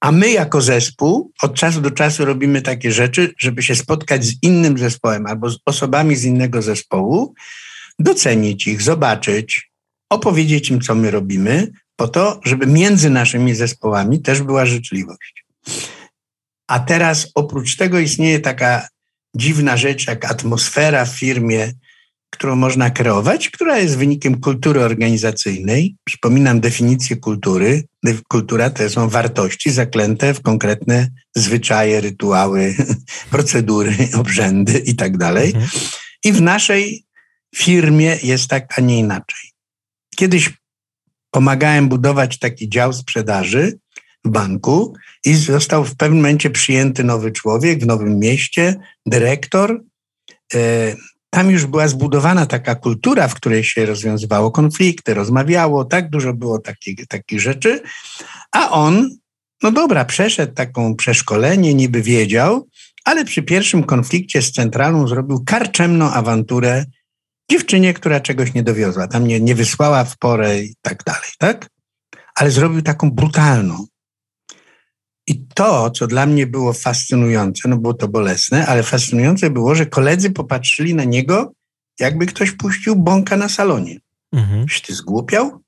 B: A my jako zespół od czasu do czasu robimy takie rzeczy, żeby się spotkać z innym zespołem albo z osobami z innego zespołu, docenić ich, zobaczyć, opowiedzieć im, co my robimy, po to, żeby między naszymi zespołami też była życzliwość. A teraz oprócz tego istnieje taka dziwna rzecz jak atmosfera w firmie, którą można kreować, która jest wynikiem kultury organizacyjnej. Przypominam definicję kultury. Kultura to są wartości zaklęte w konkretne zwyczaje, rytuały, procedury, obrzędy i tak dalej. Mhm. I w naszej firmie jest tak, a nie inaczej. Kiedyś pomagałem budować taki dział sprzedaży w banku i został w pewnym momencie przyjęty nowy człowiek w nowym mieście, dyrektor. Tam już była zbudowana taka kultura, w której się rozwiązywało konflikty, rozmawiało, tak dużo było takich, takich rzeczy, a on, no dobra, przeszedł taką przeszkolenie, niby wiedział, ale przy pierwszym konflikcie z centralą zrobił karczemną awanturę dziewczynie, która czegoś nie dowiozła, tam nie, nie wysłała w porę i tak dalej, tak? Ale zrobił taką brutalną. I to, co dla mnie było fascynujące, no było to bolesne, ale fascynujące było, że koledzy popatrzyli na niego, jakby ktoś puścił bąka na salonie. Mhm. Czy ty zgłupiał?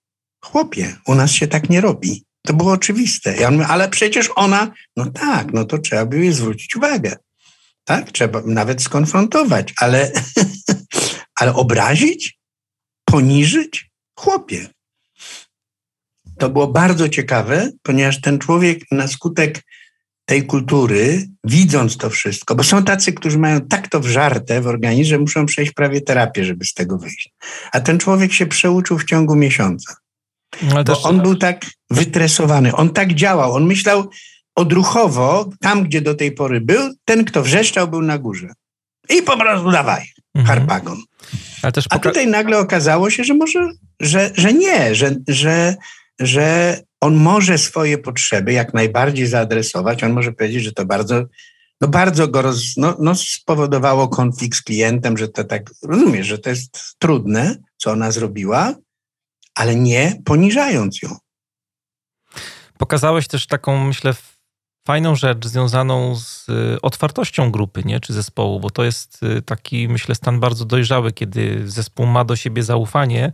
B: Chłopie, u nas się tak nie robi. To było oczywiste. Ja mówię, ale przecież ona, no tak, no to trzeba by jej zwrócić uwagę. Tak, trzeba nawet skonfrontować, ale, ale obrazić? Poniżyć? chłopie. To było bardzo ciekawe, ponieważ ten człowiek na skutek tej kultury, widząc to wszystko, bo są tacy, którzy mają tak to wżarte w organizmie, że muszą przejść prawie terapię, żeby z tego wyjść. A ten człowiek się przeuczył w ciągu miesiąca. No, bo on był tak wytresowany, on tak działał, on myślał odruchowo, tam gdzie do tej pory był, ten kto wrzeszczał był na górze. I po prostu dawaj, mhm. harpagon. A tutaj nagle okazało się, że może, że, że nie, że, że, że on może swoje potrzeby jak najbardziej zaadresować. On może powiedzieć, że to bardzo, no bardzo go roz, no, no spowodowało konflikt z klientem, że to tak, rozumiesz, że to jest trudne, co ona zrobiła, ale nie poniżając ją.
A: Pokazałeś też taką, myślę, fajną rzecz związaną z y, otwartością grupy, nie? czy zespołu, bo to jest y, taki, myślę, stan bardzo dojrzały, kiedy zespół ma do siebie zaufanie,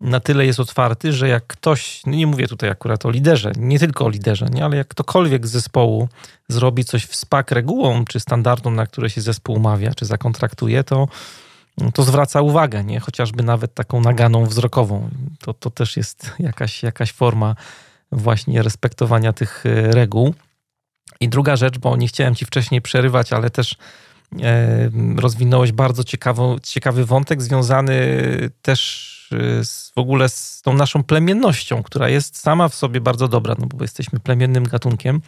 A: na tyle jest otwarty, że jak ktoś, no nie mówię tutaj akurat o liderze, nie tylko o liderze, nie, ale jak ktokolwiek z zespołu zrobi coś w spak regułą czy standardom, na które się zespół umawia, czy zakontraktuje, to, to zwraca uwagę, nie? chociażby nawet taką naganą wzrokową. To, to też jest jakaś, jakaś forma właśnie respektowania tych e, reguł. I druga rzecz, bo nie chciałem ci wcześniej przerywać, ale też e, rozwinąłeś bardzo ciekawą, ciekawy wątek związany też z, w ogóle z tą naszą plemiennością, która jest sama w sobie bardzo dobra, no bo jesteśmy plemiennym gatunkiem,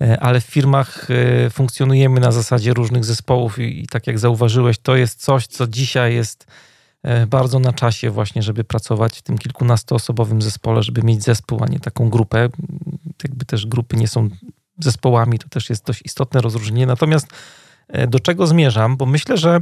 A: e, ale w firmach funkcjonujemy na zasadzie różnych zespołów i, i tak jak zauważyłeś, to jest coś, co dzisiaj jest bardzo na czasie właśnie, żeby pracować w tym kilkunastoosobowym zespole, żeby mieć zespół, a nie taką grupę. Jakby też grupy nie są zespołami, to też jest dość istotne rozróżnienie. Natomiast e, do czego zmierzam? Bo myślę, że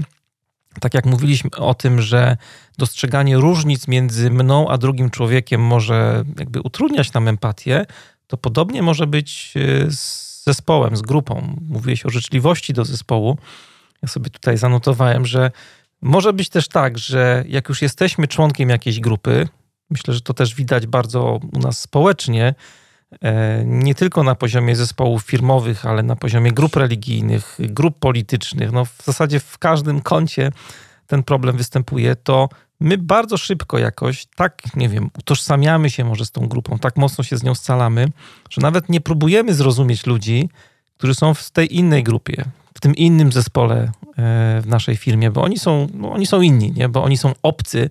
A: tak jak mówiliśmy o tym, że dostrzeganie różnic między mną a drugim człowiekiem może jakby utrudniać nam empatię, to podobnie może być e, z zespołem, z grupą. Mówiłeś o życzliwości do zespołu. Ja sobie tutaj zanotowałem, że może być też tak, że jak już jesteśmy członkiem jakiejś grupy, myślę, że to też widać bardzo u nas społecznie, nie tylko na poziomie zespołów firmowych, ale na poziomie grup religijnych, grup politycznych, no w zasadzie w każdym kącie ten problem występuje, to my bardzo szybko jakoś, tak, nie wiem, utożsamiamy się może z tą grupą, tak mocno się z nią scalamy, że nawet nie próbujemy zrozumieć ludzi, którzy są w tej innej grupie, w tym innym zespole e, w naszej firmie, bo oni są, no oni są inni, nie? bo oni są obcy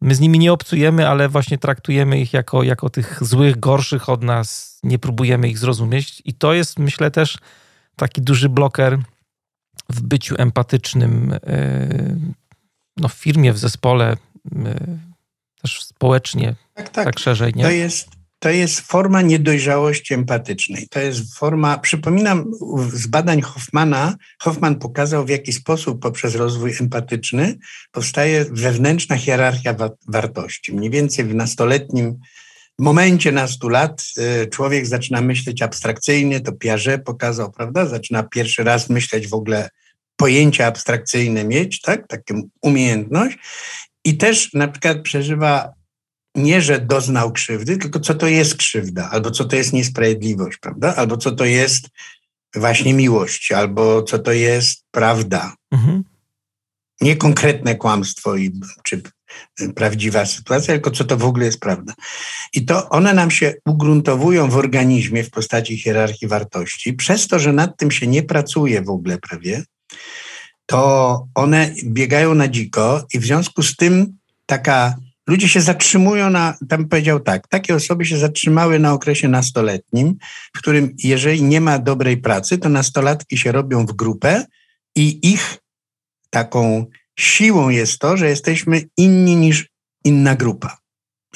A: My z nimi nie obcujemy, ale właśnie traktujemy ich jako, jako tych złych, gorszych od nas, nie próbujemy ich zrozumieć. I to jest, myślę, też taki duży bloker w byciu empatycznym e, no, w firmie, w zespole, e, też społecznie, tak, tak. tak szerzej. Nie?
B: To jest, to jest forma niedojrzałości empatycznej. To jest forma, przypominam z badań Hoffmana, Hoffman pokazał w jaki sposób poprzez rozwój empatyczny powstaje wewnętrzna hierarchia wa wartości. Mniej więcej w nastoletnim momencie nastu lat y, człowiek zaczyna myśleć abstrakcyjnie, to Piaget pokazał, prawda? Zaczyna pierwszy raz myśleć w ogóle pojęcia abstrakcyjne mieć, tak? Taką umiejętność. I też na przykład przeżywa nie, że doznał krzywdy, tylko co to jest krzywda, albo co to jest niesprawiedliwość, prawda? Albo co to jest właśnie miłość, albo co to jest prawda. Mhm. Nie konkretne kłamstwo i, czy prawdziwa sytuacja, tylko co to w ogóle jest prawda. I to one nam się ugruntowują w organizmie w postaci hierarchii wartości. Przez to, że nad tym się nie pracuje w ogóle prawie, to one biegają na dziko i w związku z tym taka ludzie się zatrzymują na, tam powiedział tak, takie osoby się zatrzymały na okresie nastoletnim, w którym jeżeli nie ma dobrej pracy, to nastolatki się robią w grupę i ich taką siłą jest to, że jesteśmy inni niż inna grupa.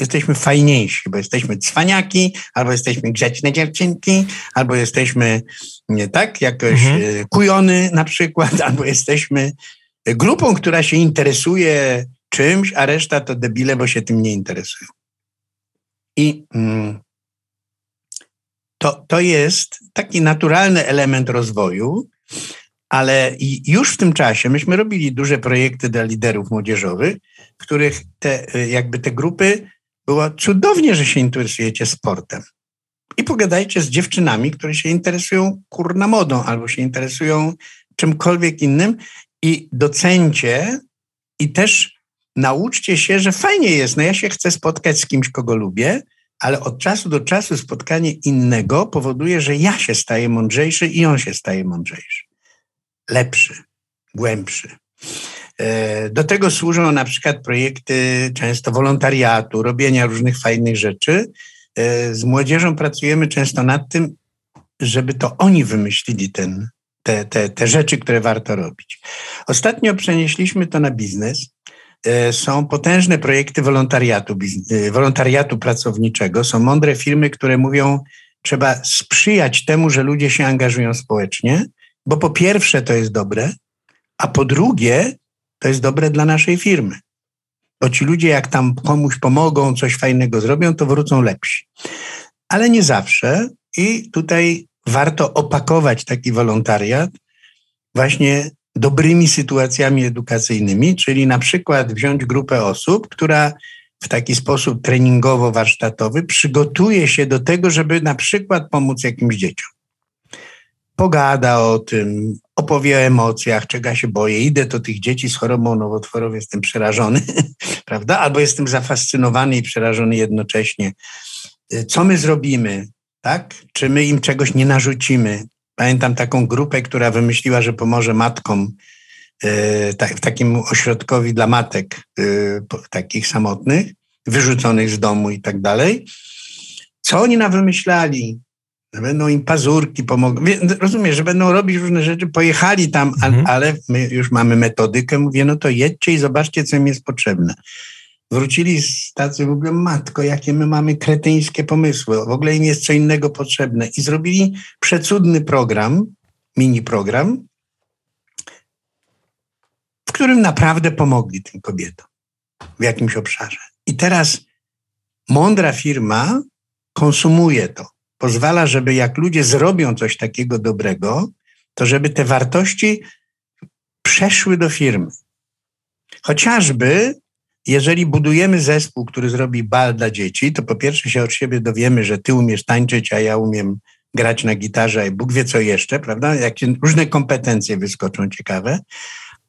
B: Jesteśmy fajniejsi, bo jesteśmy cwaniaki, albo jesteśmy grzeczne dziewczynki, albo jesteśmy nie tak, jakoś mhm. E, kujony na przykład, albo jesteśmy grupą, która się interesuje czymś, a reszta to debile, bo się tym nie interesują. I mm, to, to jest taki naturalny element rozwoju, ale już w tym czasie myśmy robili duże projekty dla liderów młodzieżowych, w których te, jakby te grupy było cudownie, że się interesujecie sportem. I pogadajcie z dziewczynami, które się interesują kurna modą albo się interesują czymkolwiek innym i docencie i też nauczcie się, że fajnie jest. No ja się chcę spotkać z kimś, kogo lubię, ale od czasu do czasu spotkanie innego powoduje, że ja się staję mądrzejszy i on się staje mądrzejszy. Lepszy, głębszy. E, do tego służą na przykład projekty często wolontariatu, robienia różnych fajnych rzeczy. E, z młodzieżą pracujemy często nad tym, żeby to oni wymyślili ten, te, te, te rzeczy, które warto robić. Ostatnio przenieśliśmy to na biznes. E, są potężne projekty wolontariatu, wolontariatu pracowniczego. Są mądre firmy, które mówią, trzeba sprzyjać temu, że ludzie się angażują społecznie, bo po pierwsze to jest dobre, a po drugie to jest dobre dla naszej firmy. Bo ci ludzie, jak tam komuś pomogą, coś fajnego zrobią, to wrócą lepsi. Ale nie zawsze. I tutaj warto opakować taki wolontariat właśnie dobrymi sytuacjami edukacyjnymi, czyli na przykład wziąć grupę osób, która w taki sposób treningowo-warsztatowy przygotuje się do tego, żeby na przykład pomóc jakimś dzieciom. Pogada o tym, opowie o emocjach, czego się boję, idę do tych dzieci z chorobą nowotworową, jestem przerażony, prawda? Albo jestem zafascynowany i przerażony jednocześnie. Co my zrobimy, tak? Czy my im czegoś nie narzucimy? Pamiętam taką grupę, która wymyśliła, że pomoże matkom e, w takim ośrodkowi dla matek e, takich samotnych, wyrzuconych z domu i tak dalej. Co oni nam wymyślali? Będą im pazurki pomogą. Rozumiem, że będą robić różne rzeczy. Pojechali tam, mhm. ale my już mamy metodykę. Mówię, no to jedźcie i zobaczcie, co im jest potrzebne. Wrócili z tacy, mówią, matko, jakie my mamy kretyńskie pomysły. W ogóle im jest co innego potrzebne. I zrobili przecudny program, mini program, w którym naprawdę pomogli tym kobietom w jakimś obszarze. I teraz mądra firma konsumuje to. Pozwala, żeby jak ludzie zrobią coś takiego dobrego, to żeby te wartości przeszły do firmy. Chociażby jeżeli budujemy zespół, który zrobi bal dla dzieci, to po pierwsze się od siebie dowiemy, że ty umiesz tańczyć, a ja umiem grać na gitarze i Bóg wie co jeszcze, prawda? Jakie różne kompetencje wyskoczą ciekawe,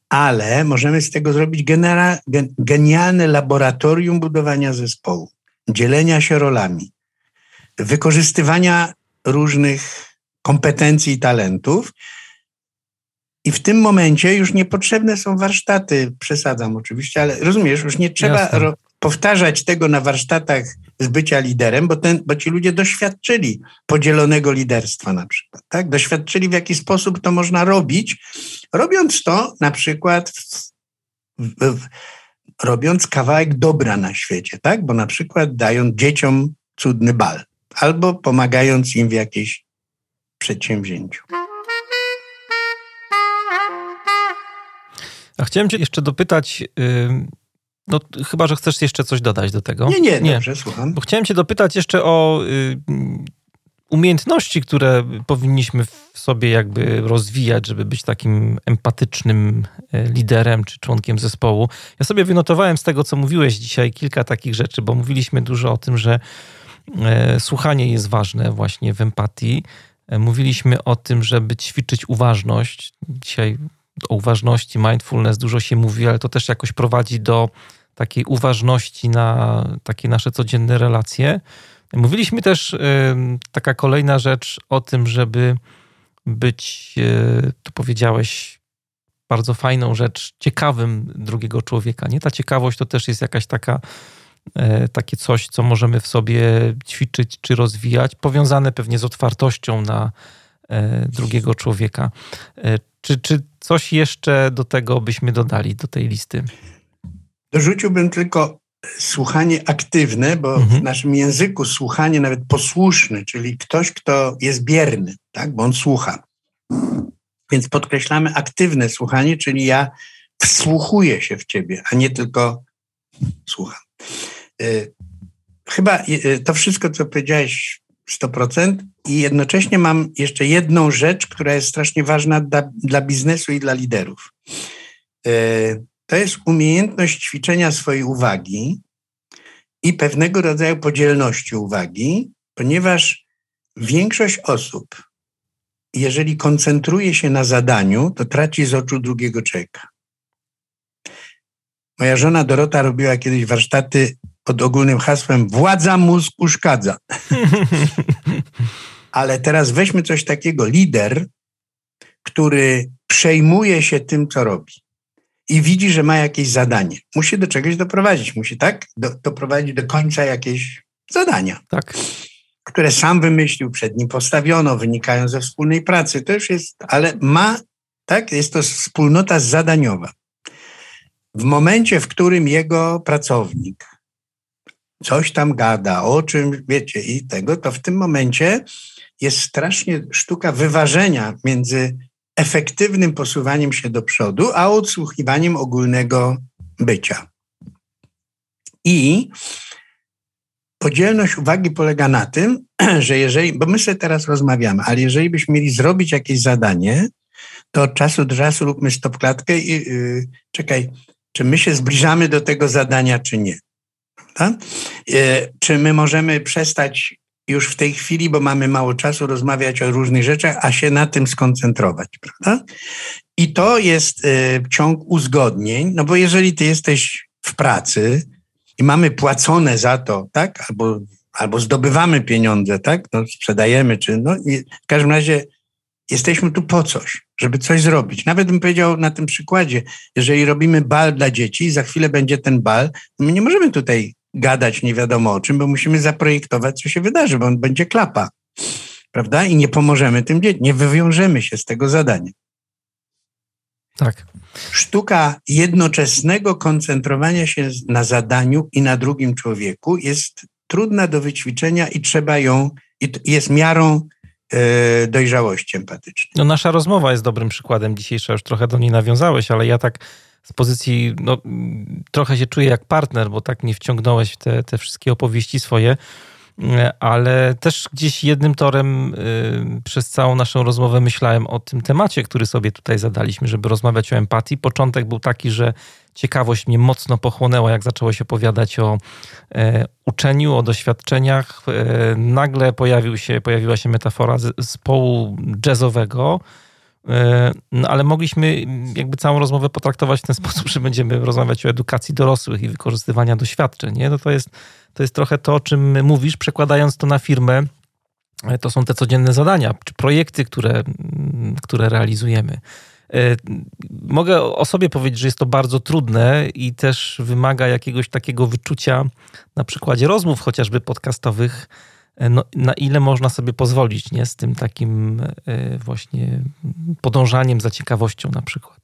B: ale możemy z tego zrobić genera, genialne laboratorium budowania zespołu, dzielenia się rolami, wykorzystywania różnych kompetencji i talentów, i w tym momencie już niepotrzebne są warsztaty, przesadzam oczywiście, ale rozumiesz, już nie trzeba powtarzać tego na warsztatach z bycia liderem, bo, ten, bo ci ludzie doświadczyli podzielonego liderstwa na przykład, tak? Doświadczyli w jaki sposób to można robić, robiąc to na przykład w, w, w, robiąc kawałek dobra na świecie, tak? Bo na przykład dając dzieciom cudny bal albo pomagając im w jakimś przedsięwzięciu.
A: A chciałem cię jeszcze dopytać, no chyba, że chcesz jeszcze coś dodać do tego.
B: Nie, nie, nie. dobrze, słucham.
A: Bo chciałem cię dopytać jeszcze o umiejętności, które powinniśmy w sobie jakby rozwijać, żeby być takim empatycznym e, liderem czy członkiem zespołu. Ja sobie wynotowałem z tego, co mówiłeś dzisiaj, kilka takich rzeczy, bo mówiliśmy dużo o tym, że e, słuchanie jest ważne właśnie w empatii. E, mówiliśmy o tym, żeby ćwiczyć uważność. Dzisiaj o uważności, mindfulness dużo się mówi, ale to też jakoś prowadzi do takiej uważności na takie nasze codzienne relacje. Mówiliśmy też, taka kolejna rzecz o tym, żeby być, e, to powiedziałeś, bardzo fajną rzecz, ciekawym drugiego człowieka. Nie ta ciekawość to też jest jakaś taka, e, takie coś, co możemy w sobie ćwiczyć czy rozwijać, powiązane pewnie z otwartością na e, drugiego człowieka. Czy, czy coś jeszcze do tego byśmy dodali, do tej listy?
B: Dorzuciłbym tylko słuchanie aktywne, bo mhm. w naszym języku słuchanie nawet posłuszny, czyli ktoś, kto jest bierny, tak, bo on słucha. Więc podkreślamy aktywne słuchanie, czyli ja wsłuchuję się w ciebie, a nie tylko słucham. Y, chyba y, to wszystko, co powiedziałeś, 100%. I jednocześnie mam jeszcze jedną rzecz, która jest strasznie ważna dla, dla biznesu i dla liderów. E, to jest umiejętność ćwiczenia swojej uwagi i pewnego rodzaju podzielności uwagi, ponieważ większość osób, jeżeli koncentruje się na zadaniu, to traci z oczu drugiego człowieka. Moja żona Dorota robiła kiedyś warsztaty pod ogólnym hasłem władza mózg uszkadza. Ale teraz weźmy coś takiego, lider, który przejmuje się tym, co robi i widzi, że ma jakieś zadanie. Musi do czegoś doprowadzić, musi tak do, doprowadzić do końca jakieś zadania.
A: Tak.
B: Które sam wymyślił, przed nim postawiono, wynikają ze wspólnej pracy. To już jest, ale ma, tak, jest to wspólnota zadaniowa. W momencie, w którym jego pracownik coś tam gada, o czym wiecie i tego, to w tym momencie jest strasznie sztuka wyważenia między efektywnym posuwaniem się do przodu, a odsłuchiwaniem ogólnego bycia. I podzielność uwagi polega na tym, że jeżeli, bo my sobie teraz rozmawiamy, ale jeżeli byśmy mieli zrobić jakieś zadanie, to od czasu do czasu róbmy stopklatkę i yy, czekaj, czy my się zbliżamy do tego zadania, czy nie. Yy, czy my możemy przestać już w tej chwili, bo mamy mało czasu, rozmawiać o różnych rzeczach, a się na tym skoncentrować, prawda? I to jest y, ciąg uzgodnień, no bo jeżeli ty jesteś w pracy i mamy płacone za to, tak, albo, albo zdobywamy pieniądze, tak, no sprzedajemy, czy no, w każdym razie jesteśmy tu po coś, żeby coś zrobić. Nawet bym powiedział na tym przykładzie, jeżeli robimy bal dla dzieci, za chwilę będzie ten bal, my nie możemy tutaj gadać nie wiadomo o czym, bo musimy zaprojektować, co się wydarzy, bo on będzie klapa. Prawda? I nie pomożemy tym dzieciom, nie wywiążemy się z tego zadania.
A: Tak.
B: Sztuka jednoczesnego koncentrowania się na zadaniu i na drugim człowieku jest trudna do wyćwiczenia i trzeba ją, jest miarą e, dojrzałości empatycznej.
A: No nasza rozmowa jest dobrym przykładem dzisiejsza, już trochę do niej nawiązałeś, ale ja tak z pozycji, no, trochę się czuję jak partner, bo tak nie wciągnąłeś w te, te wszystkie opowieści swoje, ale też gdzieś jednym torem y, przez całą naszą rozmowę myślałem o tym temacie, który sobie tutaj zadaliśmy, żeby rozmawiać o empatii. Początek był taki, że ciekawość mnie mocno pochłonęła, jak zaczęło się opowiadać o e, uczeniu, o doświadczeniach. E, nagle pojawił się, pojawiła się metafora zespołu jazzowego, E, no, ale mogliśmy jakby całą rozmowę potraktować w ten sposób, że będziemy rozmawiać o edukacji dorosłych i wykorzystywania doświadczeń. Nie? No to, jest, to jest trochę to, o czym mówisz, przekładając to na firmę. E, to są te codzienne zadania, czy projekty, które, które realizujemy. E, mogę o sobie powiedzieć, że jest to bardzo trudne i też wymaga jakiegoś takiego wyczucia na przykładzie rozmów chociażby podcastowych, E, no, na ile można sobie pozwolić, nie? Z tym takim e, właśnie podążaniem za ciekawością na przykład.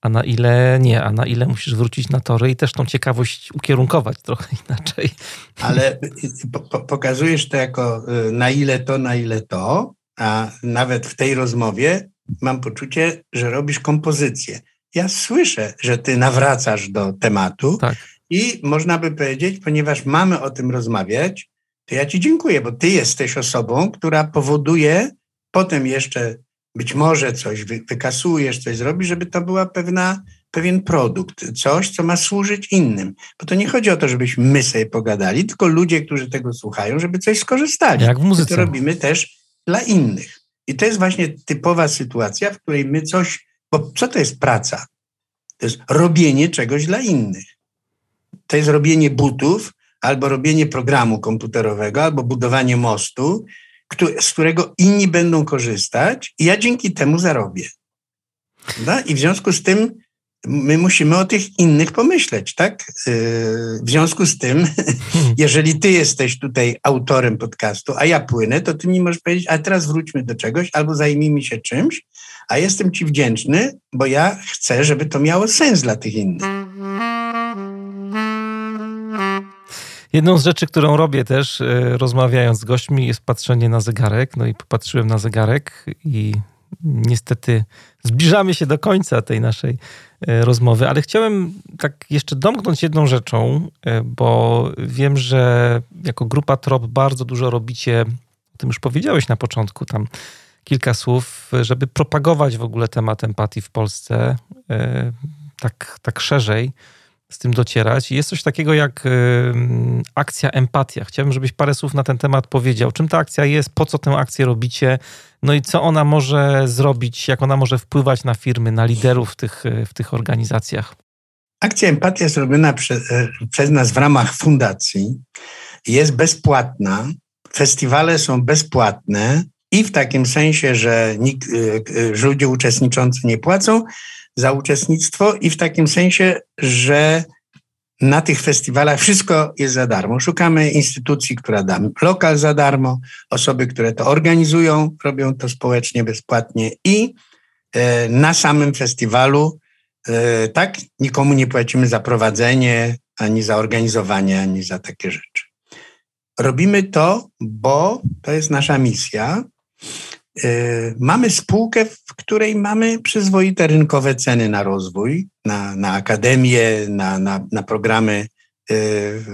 A: A na ile nie, a na ile musisz wrócić na tory i też tą ciekawość ukierunkować trochę inaczej.
B: Ale po, pokazujesz to jako y, na ile to, na ile to, a nawet w tej rozmowie mam poczucie, że robisz kompozycję. Ja słyszę, że ty nawracasz do tematu tak. i można by powiedzieć, ponieważ mamy o tym rozmawiać, to ja Ci dziękuję, bo Ty jesteś osobą, która powoduje potem jeszcze być może coś wy, wykasujesz, coś zrobisz, żeby to była pewna, pewien produkt, coś, co ma służyć innym. Bo to nie chodzi o to, żebyśmy my sobie pogadali, tylko ludzie, którzy tego słuchają, żeby coś skorzystali.
A: Jak w muzyce.
B: To robimy też dla innych. I to jest właśnie typowa sytuacja, w której my coś, bo co to jest praca? To jest robienie czegoś dla innych. To jest robienie butów, albo robienie programu komputerowego, albo budowanie mostu, z którego inni będą korzystać i ja dzięki temu zarobię. Prawda? I w związku z tym my musimy o tych innych pomyśleć, tak? Yy, w związku z tym, jeżeli ty jesteś tutaj autorem podcastu, a ja płynę, to ty mi możesz powiedzieć, a teraz wróćmy do czegoś albo zajmijmy się czymś, a jestem ci wdzięczny, bo ja chcę, żeby to miało sens dla tych innych.
A: Jedną z rzeczy, którą robię też, e, rozmawiając z gośćmi, jest patrzenie na zegarek. No i popatrzyłem na zegarek i niestety zbliżamy się do końca tej naszej e, rozmowy, ale chciałem tak jeszcze domknąć jedną rzeczą, e, bo wiem, że jako grupa TROP bardzo dużo robicie, o tym już powiedziałeś na początku, tam kilka słów, żeby propagować w ogóle temat empatii w Polsce tak, tak szerzej z tym docierać. Jest coś takiego jak akcja empatia. Chciałbym, żebyś parę słów na ten temat powiedział. Czym ta akcja jest, po co tę akcję robicie, no i co ona może zrobić, jak ona może wpływać na firmy, na liderów w tych, w tych organizacjach.
B: Akcja Empatia jest robiona prze, przez nas w ramach fundacji. Jest bezpłatna. Festiwale są bezpłatne i w takim sensie, że, nikt, że ludzie uczestniczący nie płacą za uczestnictwo, i w takim sensie, że na tych festiwalach wszystko jest za darmo. Szukamy instytucji, która da lokal za darmo, osoby, które to organizują, robią to społecznie, bezpłatnie i e, na samym festiwalu e, tak nikomu nie płacimy za prowadzenie, ani za organizowanie, ani za takie rzeczy. Robimy to, bo to jest nasza misja. E, mamy spółkę, w której mamy przyzwoite rynkowe ceny na rozwój, na, na akademię, na, na, na programy e,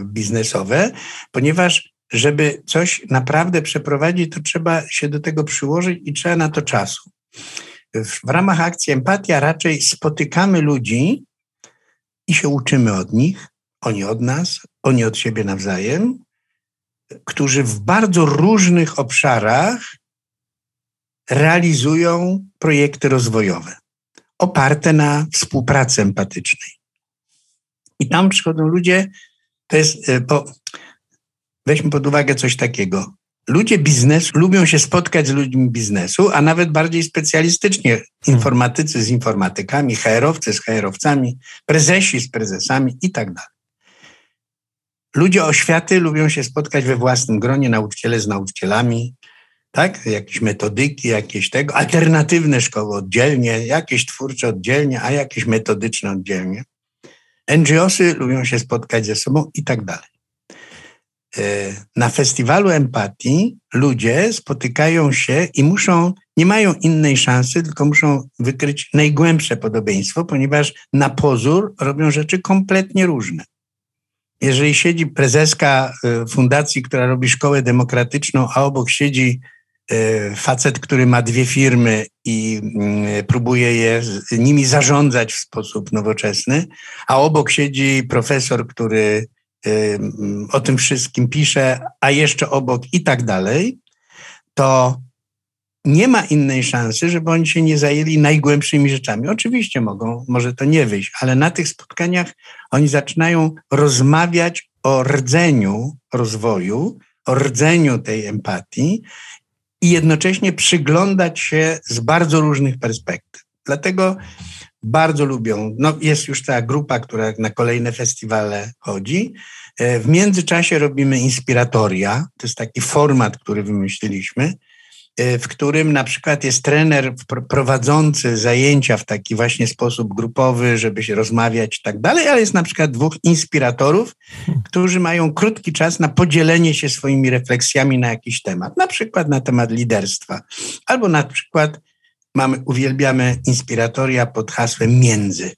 B: biznesowe, ponieważ żeby coś naprawdę przeprowadzić, to trzeba się do tego przyłożyć i trzeba na to czasu. W ramach akcji Empatia raczej spotykamy ludzi i się uczymy od nich, oni od nas, oni od siebie nawzajem, którzy w bardzo różnych obszarach realizują projekty rozwojowe oparte na współpracy empatycznej. I tam przychodzą ludzie, to jest, e, bo weźmy pod uwagę coś takiego. Ludzie biznesu lubią się spotkać z ludźmi biznesu, a nawet bardziej specjalistycznie informatycy z informatykami, HR-owcy z HR-owcami, prezesi z prezesami i tak dalej. Ludzie oświaty lubią się spotkać we własnym gronie, nauczyciele z nauczycielami, tak? Jakieś metodyki, jakieś tego, alternatywne szkoły oddzielnie, jakieś twórcze oddzielnie, a jakieś metodyczne oddzielnie. NGOsy lubią się spotkać ze sobą i tak dalej. E, na festiwalu empatii ludzie spotykają się i muszą, nie mają innej szansy, tylko muszą wykryć najgłębsze podobieństwo, ponieważ na pozór robią rzeczy kompletnie różne. Jeżeli siedzi prezeska e, fundacji, która robi szkołę demokratyczną, a obok siedzi facet, który ma dwie firmy i mm, próbuje je, nimi zarządzać w sposób nowoczesny, a obok siedzi profesor, który e, mm, o tym wszystkim pisze, a jeszcze obok i tak dalej, to nie ma innej szansy, żeby oni się nie zajęli najgłębszymi rzeczami. Oczywiście mogą, może to nie wyjść, ale na tych spotkaniach oni zaczynają rozmawiać o rdzeniu rozwoju, o rdzeniu tej empatii i jednocześnie przyglądać się z bardzo różnych perspektyw. Dlatego bardzo lubią. No, jest już ta grupa, która na kolejne festiwale chodzi. E, w międzyczasie robimy inspiratoria. To jest taki format, który wymyśliliśmy, w którym na przykład jest trener prowadzący zajęcia w taki właśnie sposób grupowy, żeby się rozmawiać i tak dalej, ale jest na przykład dwóch inspiratorów, którzy mają krótki czas na podzielenie się swoimi refleksjami na jakiś temat, na przykład na temat liderstwa, albo na przykład mamy, uwielbiamy inspiratoria pod hasłem między.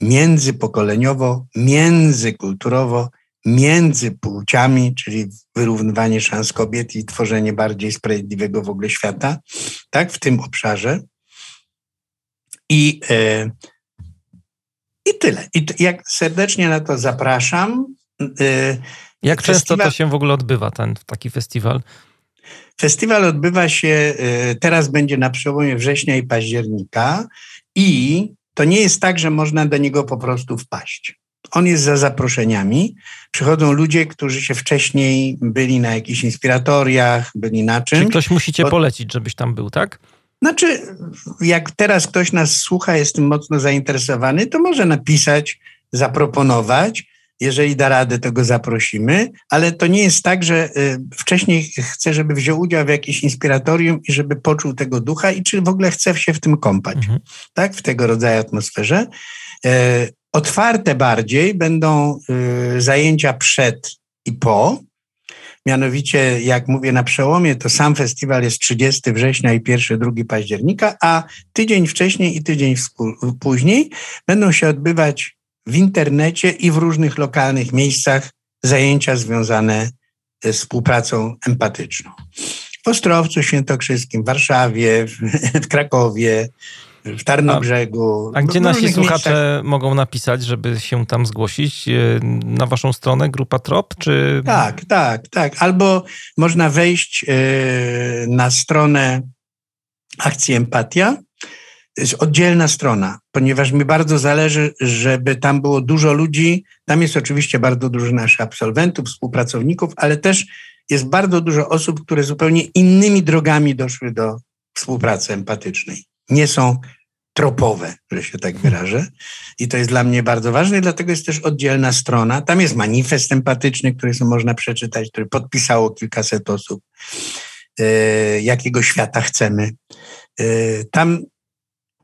B: Międzypokoleniowo, międzykulturowo, między płciami, czyli wyrównywanie szans kobiet i tworzenie bardziej sprawiedliwego w ogóle świata, tak, w tym obszarze. I, e, i tyle. I jak serdecznie na to zapraszam.
A: E, jak festiwal, często to się w ogóle odbywa, ten taki festiwal?
B: Festiwal odbywa się, e, teraz będzie na przełomie września i października i to nie jest tak, że można do niego po prostu wpaść. On jest za zaproszeniami. Przychodzą ludzie, którzy się wcześniej byli na jakichś inspiratoriach, byli na czymś. Czy
A: ktoś musi cię Bo... polecić, żebyś tam był, tak?
B: Znaczy, jak teraz ktoś nas słucha, jest tym mocno zainteresowany, to może napisać, zaproponować. Jeżeli da radę, to go zaprosimy, ale to nie jest tak, że y, wcześniej chce, żeby wziął udział w jakimś inspiratorium i żeby poczuł tego ducha i czy w ogóle chce się w tym kąpać, mhm. tak, w tego rodzaju atmosferze. Otwarte bardziej będą y, zajęcia przed i po. Mianowicie, jak mówię na przełomie, to sam festiwal jest 30 września i 1-2 października, a tydzień wcześniej i tydzień później będą się odbywać w internecie i w różnych lokalnych miejscach zajęcia związane z współpracą empatyczną. W Ostrowcu Świętokrzyskim, w Warszawie, w Krakowie, w Tarnobrzegu.
A: A, a gdzie nasi słuchacze miejscach. mogą napisać, żeby się tam zgłosić? E, na waszą stronę, Grupa Trop? Czy...
B: Tak, tak, tak. Albo można wejść e, na stronę Akcji Empatia jest oddzielna strona, ponieważ mi bardzo zależy, żeby tam było dużo ludzi. Tam jest oczywiście bardzo dużo naszych absolwentów, współpracowników, ale też jest bardzo dużo osób, które zupełnie innymi drogami doszły do współpracy empatycznej. Nie są tropowe, że się tak wyrażę. I to jest dla mnie bardzo ważne, dlatego jest też oddzielna strona. Tam jest manifest empatyczny, który można przeczytać, który podpisało kilkaset osób, e, jakiego świata chcemy. E, tam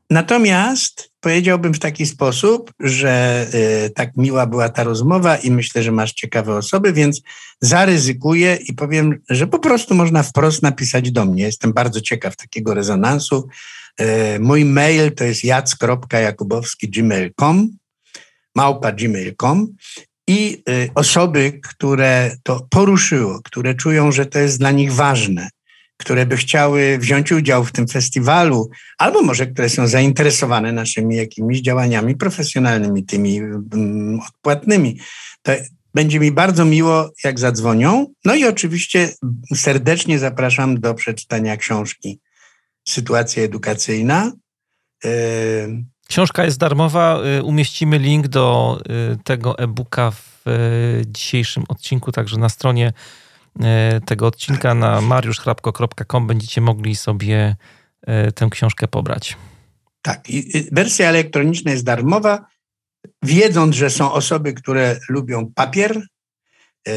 B: Natomiast powiedziałbym w taki sposób, że y, tak miła była ta rozmowa i myślę, że masz ciekawe osoby, więc zaryzykuję i powiem, że po prostu można wprost napisać do mnie. Jestem bardzo ciekaw takiego rezonansu. Y, mój mail to jest jack.jakubowski.gmail.com małpa gmail.com i y, osoby, które to poruszyło, które czują, że to jest dla nich ważne, które by chciały wziąć udział w tym festiwalu, albo może które są zainteresowane naszymi jakimiś działaniami profesjonalnymi, tymi um, odpłatnymi, to będzie mi bardzo miło, jak zadzwonią. No i oczywiście serdecznie zapraszam do przeczytania książki Sytuacja edukacyjna.
A: Książka jest darmowa. E, umieścimy link do e, tego e-booka w dzisiejszym odcinku, także na stronie tego odcinka na mariuszchrapko.com będziecie mogli sobie tę książkę pobrać.
B: Tak, i wersja elektroniczna jest darmowa. Wiedząc, że są osoby, które lubią papier,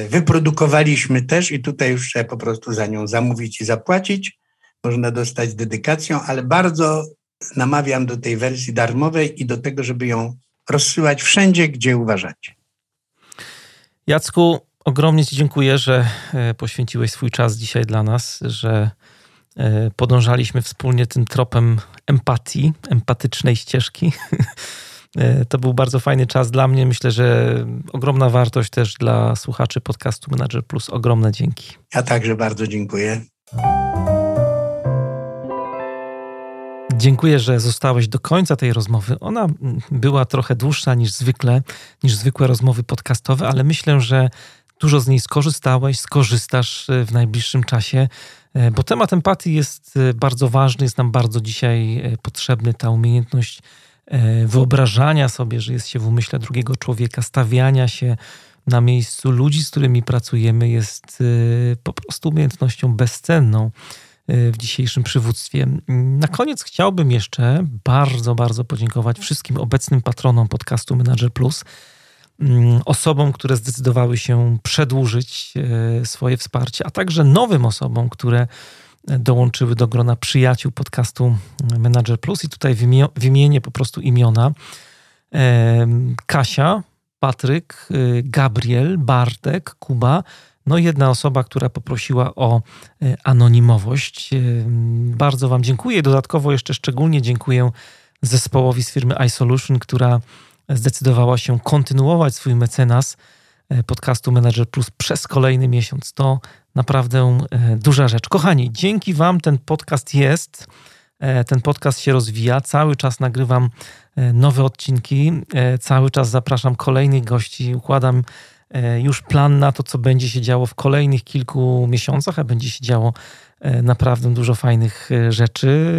B: wyprodukowaliśmy też i tutaj już trzeba po prostu za nią zamówić i zapłacić. Można dostać dedykacją, ale bardzo namawiam do tej wersji darmowej i do tego, żeby ją rozsyłać wszędzie, gdzie uważacie.
A: Jacku, ogromnie Ci dziękuję, że e, poświęciłeś swój czas dzisiaj dla nas, że e, podążaliśmy wspólnie tym tropem empatii, empatycznej ścieżki. E, to był bardzo fajny czas dla mnie. Myślę, że ogromna wartość też dla słuchaczy podcastu Manager Plus. Ogromne dzięki.
B: Ja także bardzo dziękuję.
A: Dziękuję, że zostałeś do końca tej rozmowy. Ona była trochę dłuższa niż zwykle, niż zwykłe rozmowy podcastowe, ale myślę, że dużo z niej skorzystałeś, skorzystasz e, w najbliższym czasie, e, bo temat empatii jest e, bardzo ważny, jest nam bardzo dzisiaj potrzebny. Ta umiejętność wyobrażania sobie, że jest się w umyśle drugiego człowieka, stawiania się na miejscu ludzi, z którymi pracujemy, jest po prostu umiejętnością bezcenną w dzisiejszym przywództwie. Na koniec chciałbym jeszcze bardzo, bardzo podziękować wszystkim obecnym patronom podcastu Manager Plus Mm, osobom, które zdecydowały się przedłużyć e, swoje wsparcie, a także nowym osobom, które dołączyły do grona przyjaciół podcastu Manager Plus. I tutaj wymienię po prostu imiona. Kasia, Patryk, e, Gabriel, Bartek, Kuba. No jedna osoba, która poprosiła o anonimowość. Bardzo Wam dziękuję. Dodatkowo jeszcze szczególnie dziękuję zespołowi z firmy iSolution, która zdecydowała się kontynuować swój mecenas e, podcastu Manager Plus przez kolejny miesiąc. To naprawdę e, duża rzecz. Kochani, dzięki Wam ten podcast jest. E, ten podcast się rozwija. Cały czas nagrywam nowe odcinki. Cały czas zapraszam kolejnych gości. Układam już plan na to, co będzie się działo w kolejnych kilku miesiącach, a będzie się działo naprawdę dużo fajnych rzeczy.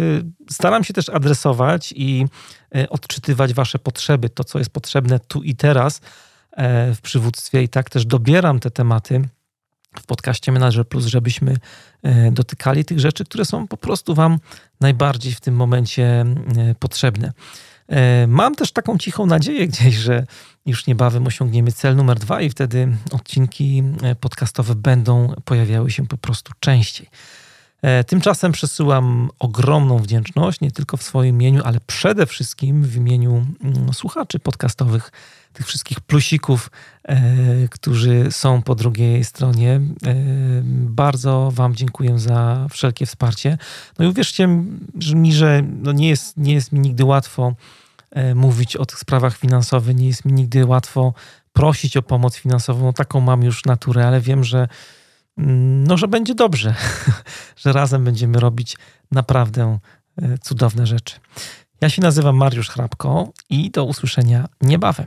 A: Staram się też adresować i E, odczytywać wasze potrzeby, to co jest potrzebne tu i teraz e, w przywództwie i tak też dobieram te tematy w podcaście Manager Plus, żebyśmy e, dotykali tych rzeczy, które są po prostu wam najbardziej w tym momencie potrzebne. Mam też taką cichą nadzieję gdzieś, że już niebawem osiągniemy cel numer dwa i wtedy odcinki podcastowe będą pojawiały się po prostu częściej. E, tymczasem przesyłam ogromną wdzięczność, nie tylko w swoim imieniu, ale przede wszystkim w imieniu mm, słuchaczy podcastowych, tych wszystkich plusików, e, którzy są po drugiej stronie. E, bardzo Wam dziękuję za wszelkie wsparcie. No i uwierzcie mi, że no nie, jest, nie jest mi nigdy łatwo mówić o tych sprawach finansowych, nie jest mi nigdy łatwo prosić o pomoc finansową. No, taką mam już naturę, ale wiem, że Mm, no, że będzie dobrze, że razem będziemy robić naprawdę e, cudowne rzeczy. Ja się nazywam Mariusz Hrabko i do usłyszenia niebawem.